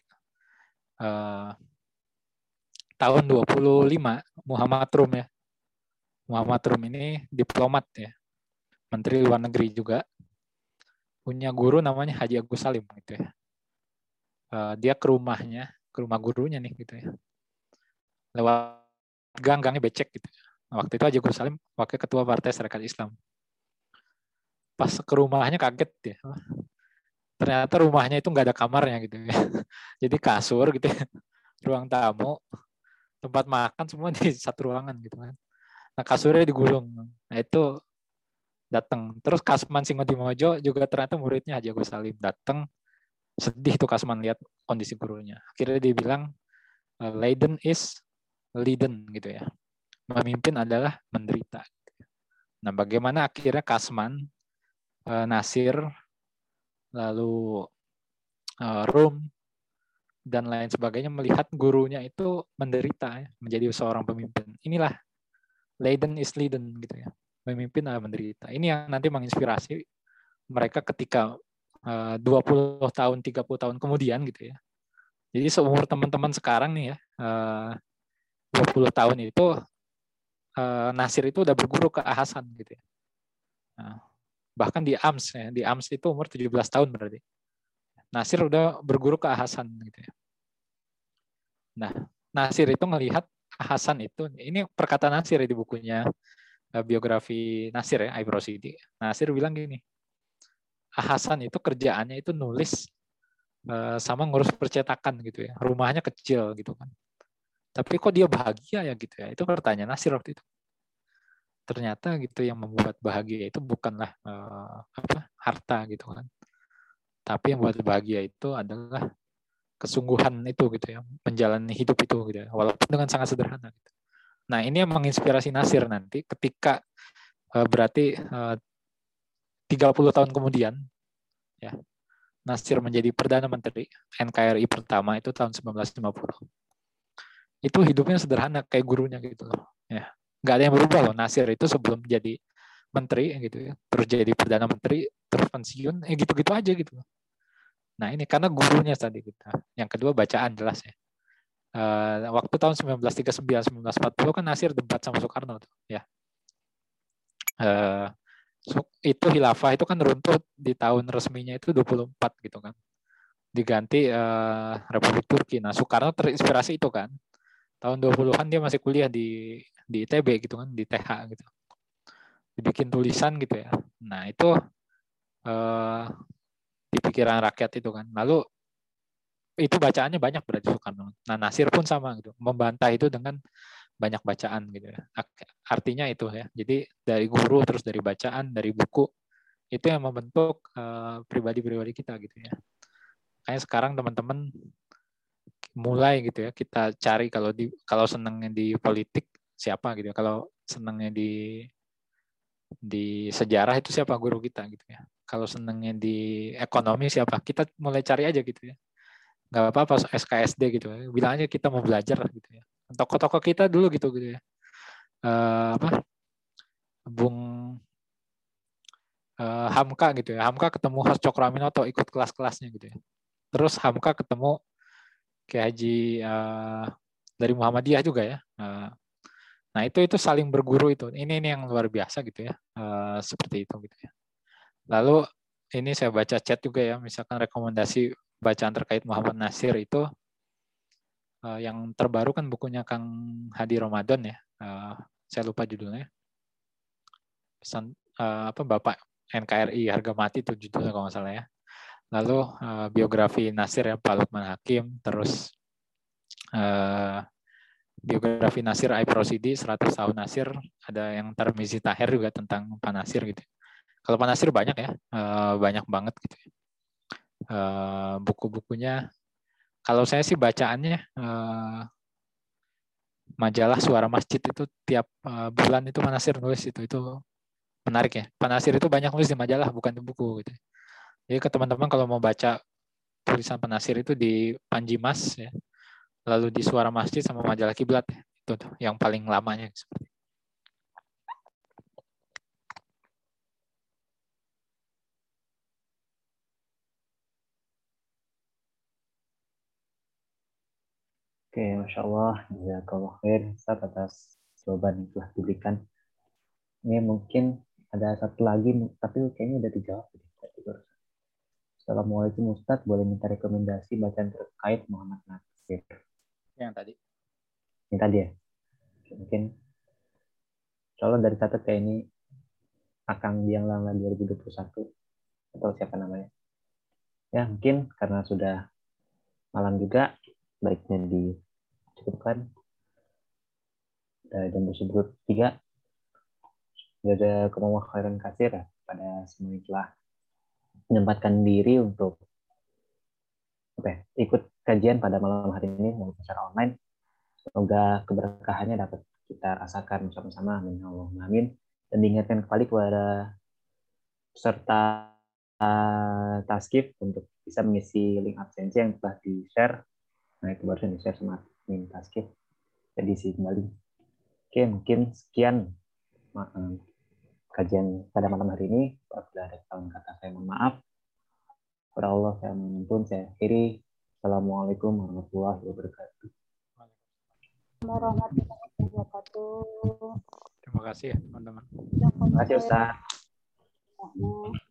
eh, tahun 25 Muhammad Rum ya. Muhammad Rum ini diplomat ya. Menteri Luar Negeri juga. Punya guru namanya Haji Agus Salim gitu ya. Eh, dia ke rumahnya, ke rumah gurunya nih gitu ya. Lewat gang-gangnya becek gitu. Waktu itu Haji Agus Salim wakil ketua Partai Serikat Islam. Pas ke rumahnya kaget ya. Ternyata rumahnya itu nggak ada kamarnya gitu ya. Jadi kasur gitu ya. Ruang tamu, tempat makan semua di satu ruangan gitu kan. Nah kasurnya digulung. Nah itu datang. Terus Kasman Singodimojo juga ternyata muridnya Haji Agus Salim datang. Sedih tuh Kasman lihat kondisi gurunya. Akhirnya dia bilang Leiden is leaden gitu ya. Memimpin adalah menderita. Nah bagaimana akhirnya Kasman, Nasir, lalu Rum, dan lain sebagainya melihat gurunya itu menderita ya, menjadi seorang pemimpin. Inilah Leiden is Leiden gitu ya. Pemimpin adalah menderita. Ini yang nanti menginspirasi mereka ketika uh, 20 tahun, 30 tahun kemudian gitu ya. Jadi seumur teman-teman sekarang nih ya, uh, 20 tahun itu uh, Nasir itu udah berguru ke Hasan gitu ya. Nah, bahkan di AMS ya, di AMS itu umur 17 tahun berarti. Nasir udah berguru ke Hasan gitu ya. Nah, Nasir itu melihat Hasan itu, ini perkataan Nasir di bukunya eh, biografi Nasir ya, Ibrosidi. Nasir bilang gini, Hasan itu kerjaannya itu nulis eh, sama ngurus percetakan gitu ya. Rumahnya kecil gitu kan. Tapi kok dia bahagia ya gitu ya. Itu pertanyaan Nasir waktu itu. Ternyata gitu yang membuat bahagia itu bukanlah uh, apa harta gitu kan. Tapi yang buat bahagia itu adalah kesungguhan itu gitu ya, menjalani hidup itu gitu ya, walaupun dengan sangat sederhana. Gitu. Nah ini yang menginspirasi Nasir nanti ketika uh, berarti uh, 30 tahun kemudian ya Nasir menjadi perdana menteri NKRI pertama itu tahun 1950. Itu hidupnya sederhana kayak gurunya gitu loh. Ya, nggak ada yang berubah loh. Nasir itu sebelum jadi menteri gitu ya, terus jadi perdana menteri, terus pensiun, eh gitu-gitu aja gitu. Nah ini karena gurunya tadi kita. Yang kedua bacaan jelas ya. Uh, waktu tahun 1939 1940 kan Nasir debat sama Soekarno tuh ya. Uh, itu hilafah itu kan runtuh di tahun resminya itu 24 gitu kan. Diganti uh, Republik Turki. Nah, Soekarno terinspirasi itu kan. Tahun 20-an dia masih kuliah di di ITB gitu kan, di TH gitu. Dibikin tulisan gitu ya. Nah, itu uh, di pikiran rakyat itu kan. Lalu itu bacaannya banyak berarti Soekarno. Nah Nasir pun sama gitu, membantah itu dengan banyak bacaan gitu ya. Artinya itu ya. Jadi dari guru terus dari bacaan, dari buku itu yang membentuk pribadi-pribadi uh, kita gitu ya. Kayak sekarang teman-teman mulai gitu ya kita cari kalau di kalau senangnya di politik siapa gitu ya. Kalau senangnya di di sejarah itu siapa guru kita gitu ya kalau senengnya di ekonomi siapa? Kita mulai cari aja gitu ya. Nggak apa-apa SKSD gitu ya. Bilang aja kita mau belajar gitu ya. Toko-toko kita dulu gitu gitu ya. Uh, apa? Bung uh, Hamka gitu ya. Hamka ketemu Has Cokroaminoto ikut kelas-kelasnya gitu ya. Terus Hamka ketemu kayak Haji uh, dari Muhammadiyah juga ya. Uh, nah itu itu saling berguru itu. Ini ini yang luar biasa gitu ya. Uh, seperti itu gitu ya Lalu ini saya baca chat juga ya, misalkan rekomendasi bacaan terkait Muhammad Nasir itu uh, yang terbaru kan bukunya Kang Hadi Ramadan ya. Uh, saya lupa judulnya. Pesan uh, apa Bapak NKRI harga mati itu judulnya kalau nggak salah ya. Lalu biografi Nasir ya Pak Lukman Hakim, terus biografi Nasir Aib Rosidi 100 tahun Nasir, ada yang Tarmizi Tahir juga tentang Pak Nasir gitu. Kalau Pak Nasir banyak ya, uh, banyak banget gitu. Uh, buku-bukunya, kalau saya sih bacaannya uh, majalah Suara Masjid itu tiap bulan itu Pak Nasir nulis itu itu menarik ya. Pak Nasir itu banyak nulis di majalah bukan di buku gitu. Jadi ke teman-teman kalau mau baca tulisan Pak Nasir itu di Panji Mas ya. Lalu di Suara Masjid sama majalah Kiblat ya. Itu yang paling lamanya seperti Oke, Masya Allah. Jazakallah khair Ustaz atas jawaban yang telah diberikan. Ini mungkin ada satu lagi, tapi kayaknya udah dijawab. Assalamualaikum Ustadz, boleh minta rekomendasi bacaan terkait Muhammad Nasir? Yang tadi. Yang tadi ya? Mungkin, kalau dari catat kayak ini, Akang Biang Lala 2021, atau siapa namanya. Ya, mungkin karena sudah malam juga, baiknya dicukupkan. Dan tersebut tiga, ada kemauan khairan kasir ya, pada semua yang telah menyempatkan diri untuk apa ya, ikut kajian pada malam hari ini walaupun secara online. Semoga keberkahannya dapat kita rasakan bersama-sama. Amin. Ya Allah. Amin. Dan diingatkan kembali kepada peserta uh, taskif untuk bisa mengisi link absensi yang telah di-share. Nah, itu baru di-share sama admin taskif. Jadi isi kembali. Oke, mungkin sekian kajian pada malam hari ini. Apabila ada kesalahan kata saya mohon maaf. Kepada Allah saya mengampun, saya akhiri. Assalamualaikum warahmatullahi wabarakatuh. Warahmatullahi wabarakatuh. Terima kasih ya teman-teman. Terima kasih Ustaz. Ustaz.